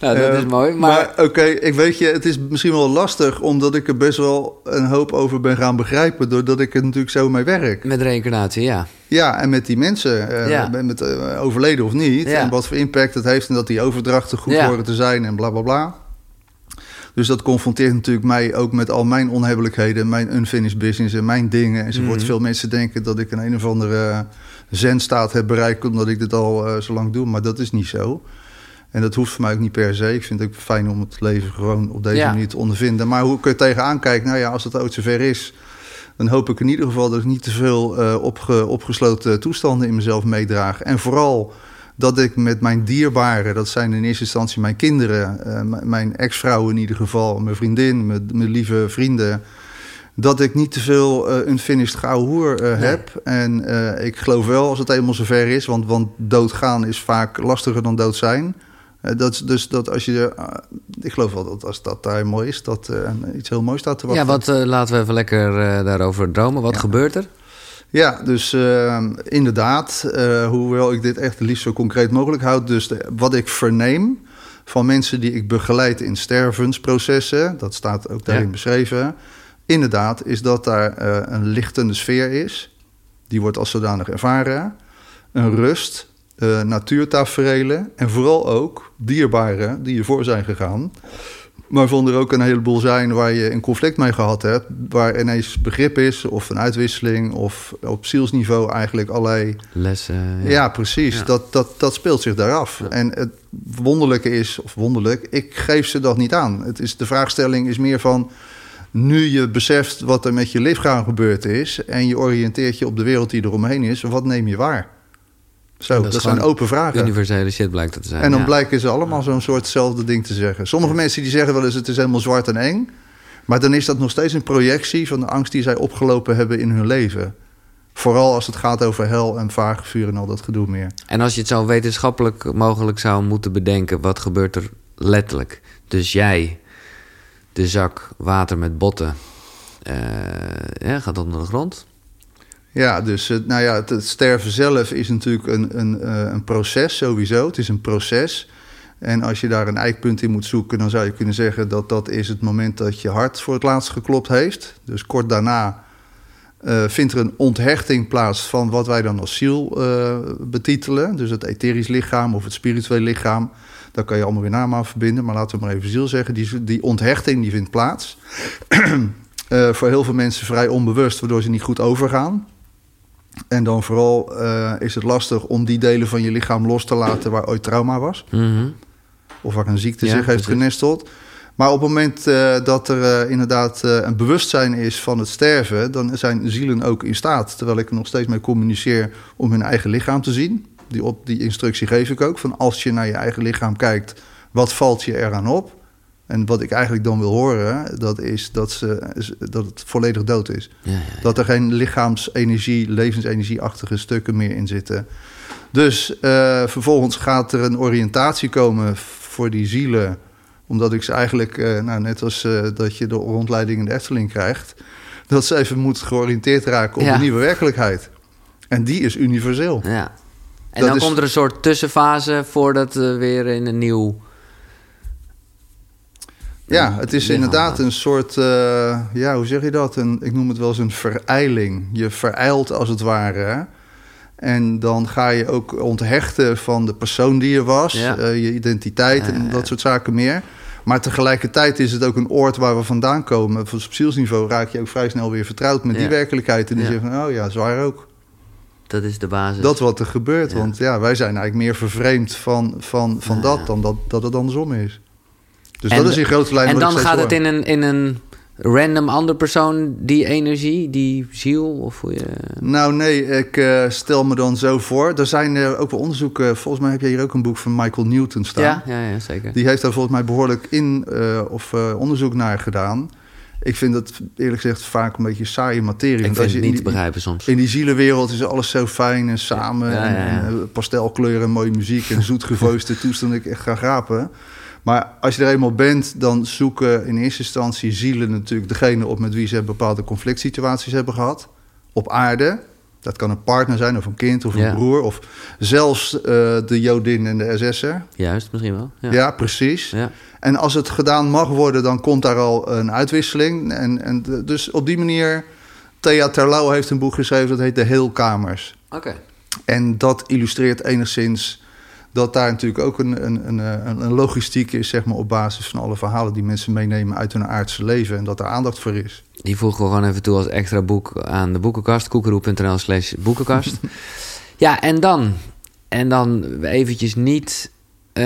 nou, dat Eh, is mooi. Maar, Maar, oké, ik weet je, het is misschien wel lastig... omdat ik er best wel een hoop over ben gaan begrijpen... doordat ik er natuurlijk zo mee werk. met reïncarnatie, ja. Ja, en met die mensen, eh, Ja. met, eh, overleden of niet... Ja. en wat voor impact het heeft... en dat die overdrachten goed Ja. horen te zijn en bla, bla, bla. Dus dat confronteert natuurlijk mij ook met al mijn onhebbelijkheden... mijn unfinished business en mijn dingen enzovoort. Mhm. Veel mensen denken dat ik een een of andere zenstaat heb bereikt... omdat ik dit al eh, zo lang doe, maar dat is niet zo... En dat hoeft voor mij ook niet per se. Ik vind het ook fijn om het leven gewoon op deze Ja. manier te ondervinden. Maar hoe ik er tegenaan kijk, nou ja, als het ooit zover is... dan hoop ik in ieder geval dat ik niet te veel eh, opge- opgesloten toestanden in mezelf meedraag. En vooral dat ik met mijn dierbaren, dat zijn in eerste instantie mijn kinderen... eh, mijn ex-vrouw in ieder geval, mijn vriendin, mijn, mijn lieve vrienden... dat ik niet te veel eh unfinished gouden hoer eh, Nee. heb. En ik geloof wel als het eenmaal zover is... want, want doodgaan is vaak lastiger dan dood zijn... Dat, dus dat als je, ik geloof wel dat als dat daar mooi is, dat iets heel moois staat te wachten. Ja, wat, laten we even lekker daarover dromen. Wat Ja. gebeurt er? Ja, dus eh, inderdaad, eh, hoewel ik dit echt het liefst zo concreet mogelijk houd. Dus de- wat ik verneem van mensen die ik begeleid in stervensprocessen, dat staat ook daarin Ja. beschreven. Inderdaad, is dat daar eh, een lichtende sfeer is. Die wordt als zodanig ervaren. Een rust, eh natuurtaferelen en vooral ook dierbaren die ervoor zijn gegaan. Waarvan er ook een heleboel zijn waar je een conflict mee gehad hebt. Waar ineens begrip is of een uitwisseling of op zielsniveau eigenlijk allerlei... Lessen. Ja, precies. Ja. Dat, dat, dat speelt zich daar af. Ja. En het wonderlijke is, of wonderlijk, ik geef ze dat niet aan. Het is, de vraagstelling is meer van... Nu je beseft wat er met je lichaam gebeurd is... en je oriënteert je op de wereld die er omheen is... wat neem je waar? Zo, Dat dat, zijn open vragen. Universele shit blijkt het te zijn. En dan ja. blijken ze allemaal zo'n soortzelfde ding te zeggen. Sommige mensen die zeggen wel eens het is helemaal zwart en eng. Maar dan is dat nog steeds een projectie van de angst die zij opgelopen hebben in hun leven. Vooral als het gaat over hel en vagevuur en al dat gedoe meer. En als je het zo wetenschappelijk mogelijk zou moeten bedenken, wat gebeurt er letterlijk? Dus jij, de zak water met botten, eh, ja, gaat onder de grond. Ja, dus het, nou ja, het, sterven zelf is natuurlijk een, een, eh, een proces sowieso. Het is een proces. En als je daar een eikpunt in moet zoeken, dan zou je kunnen zeggen dat dat is het moment dat je hart voor het laatst geklopt heeft. Dus kort daarna eh, vindt er een onthechting plaats van wat wij dan als ziel eh, betitelen. Dus het etherisch lichaam of het spirituele lichaam. Daar kan je allemaal weer naam aan verbinden, maar laten we maar even ziel zeggen. Die, die onthechting die vindt plaats. Voor heel veel mensen vrij onbewust, waardoor ze niet goed overgaan. En dan vooral eh, is het lastig om die delen van je lichaam los te laten waar ooit trauma was. Mhm. Of waar een ziekte Ja, zich heeft genesteld. Maar op het moment eh, dat er eh, inderdaad een bewustzijn is van het sterven, dan zijn zielen ook in staat, terwijl ik er nog steeds mee communiceer, om hun eigen lichaam te zien. Die, op, die instructie geef ik ook. Van als je naar je eigen lichaam kijkt, wat valt je eraan op? En wat ik eigenlijk dan wil horen, dat is dat, ze, dat het volledig dood is. Ja, ja, Dat er geen lichaamsenergie, levensenergieachtige stukken meer in zitten. Dus eh, vervolgens gaat er een oriëntatie komen voor die zielen. Omdat ik ze eigenlijk, eh, nou, net als eh, dat je de rondleiding in de Efteling krijgt... dat ze even moet georiënteerd raken op een nieuwe werkelijkheid. En die is universeel. ja. En Dat dan is- komt er een soort tussenfase voordat we weer in een nieuw... Ja, het is inderdaad een soort, eh, ja, hoe zeg je dat? Een, ik noem het wel eens een verijling. Je verijlt als het ware. En dan ga je ook onthechten van de persoon die je was, Ja. eh, je identiteit en ja. dat soort zaken meer. Maar tegelijkertijd is het ook een oord waar we vandaan komen. Van op zielsniveau raak je ook vrij snel weer vertrouwd met die werkelijkheid. En die Ja. zegt van, oh ja, zwaar ook. Dat is de basis. Dat wat er gebeurt. Ja. Want ja, wij zijn eigenlijk meer vervreemd van, van, van dat dan dat, dat het andersom is. Dus En- dat is in grote lijnen en dan gaat het in een, in een random andere persoon, die energie, die ziel, of hoe je... Nou nee, ik eh, stel me dan zo voor. Er zijn er ook wel onderzoeken. Volgens mij heb je hier ook een boek van Michael Newton staan. Ja, ja, ja, zeker. Die heeft daar volgens mij behoorlijk in eh, of eh, onderzoek naar gedaan. Ik vind dat eerlijk gezegd vaak een beetje saaie materie. Ik vind het niet te begrijpen soms. in die zielenwereld is alles zo fijn en samen. Ja, ja, ja. En, en, eh, pastelkleuren en mooie muziek en zoetgevoiste toestanden. Ik echt ga grapen. Maar als je er eenmaal bent, dan zoeken in eerste instantie zielen natuurlijk degene op met wie ze bepaalde conflict situaties hebben gehad. Op aarde. Dat kan een partner zijn, of een kind, of een Ja. broer. Of zelfs eh, de Jodin en de SS'er. Juist, misschien wel. Ja. Ja, precies. Ja. En als het gedaan mag worden, dan komt daar al een uitwisseling. En, en dus op die manier... Thea Terlouw heeft een boek geschreven, dat heet De Heelkamers. Oké. En dat illustreert enigszins dat daar natuurlijk ook een, een, een, een, een logistiek is... Zeg maar, op basis van alle verhalen die mensen meenemen uit hun aardse leven... en dat er aandacht voor is. Die voegen we gewoon even toe als extra boek aan de boekenkast. koekeroe.nl slash boekenkast. ja, en dan? En dan eventjes niet eh,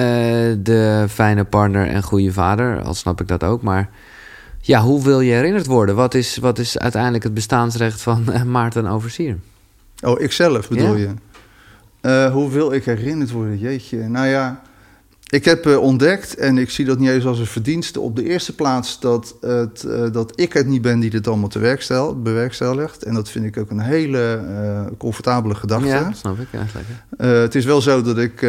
de fijne partner en goede vader. Al snap ik dat ook, maar... Ja, hoe wil je herinnerd worden? Wat is, wat is uiteindelijk het bestaansrecht van eh, Maarten Oversier? Oh, ikzelf bedoel Ja. je? Eh, hoe wil ik herinnerd worden? Jeetje, nou ja... ik heb uh, ontdekt, en ik zie dat niet eens als een verdienste, op de eerste plaats dat, het, uh, dat ik het niet ben die dit allemaal te werkstel, bewerkstelligt. En dat vind ik ook een hele comfortabele gedachte. Ja, snap ik. Ja, het is wel zo dat ik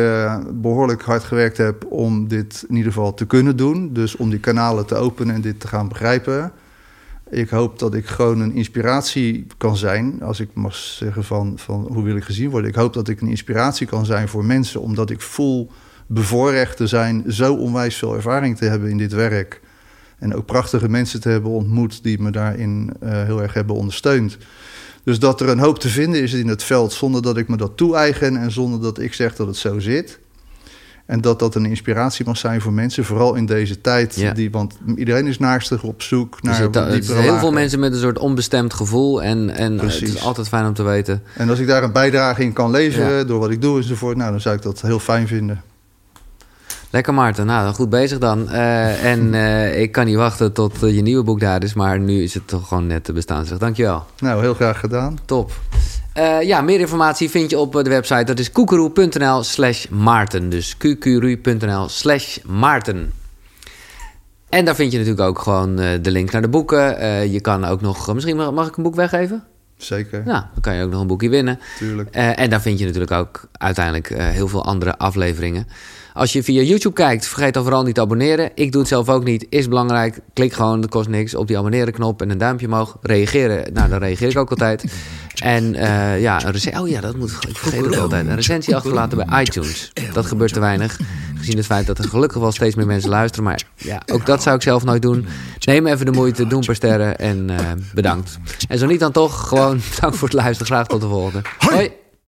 behoorlijk hard gewerkt heb om dit in ieder geval te kunnen doen. Dus om die kanalen te openen en dit te gaan begrijpen. Ik hoop dat ik gewoon een inspiratie kan zijn, als ik mag zeggen van, van hoe wil ik gezien worden. Ik hoop dat ik een inspiratie kan zijn voor mensen, omdat ik voel bevoorrecht te zijn, zo onwijs veel ervaring te hebben in dit werk. En ook prachtige mensen te hebben ontmoet die me daarin uh, heel erg hebben ondersteund. Dus dat er een hoop te vinden is in het veld zonder dat ik me dat toe-eigen en zonder dat ik zeg dat het zo zit. En dat dat een inspiratie mag zijn voor mensen, vooral in deze tijd. Ja. Die, want iedereen is naastig op zoek naar. Er zitten er zijn heel veel mensen met een soort onbestemd gevoel. En, en het is altijd fijn om te weten. En als ik daar een bijdrage in kan leveren ja. door wat ik doe enzovoort, nou, dan zou ik dat heel fijn vinden. Lekker Maarten, nou goed bezig dan. Uh, en uh, ik kan niet wachten tot uh, je nieuwe boek daar is, maar nu is het toch gewoon net te bestaansrecht. Dankjewel. Nou, heel graag gedaan. Top. ja, meer informatie vind je op de website. Dat is koekeroe.nl slash Maarten. Dus qqru.nl slash Maarten. En daar vind je natuurlijk ook gewoon de link naar de boeken. je kan ook nog... Misschien mag, mag ik een boek weggeven? Zeker. Nou, dan kan je ook nog een boekje winnen. Tuurlijk. en daar vind je natuurlijk ook uiteindelijk heel veel andere afleveringen. Als je via YouTube kijkt, vergeet dan vooral niet te abonneren. Ik doe het zelf ook niet. Is belangrijk. Klik gewoon, dat kost niks, op die abonneren knop en een duimpje omhoog. Reageren. Nou, dan reageer ik ook altijd. En uh, ja, een recensie. Oh ja, dat moet ik vergeet het altijd. Een recensie achterlaten bij iTunes. Dat gebeurt te weinig. Gezien het feit dat er gelukkig wel steeds meer mensen luisteren. Maar ja, ook dat zou ik zelf nooit doen. Neem even de moeite, doe een paar sterren en uh, bedankt. En zo niet dan toch, gewoon dank voor het luisteren. Graag tot de volgende. Hoi!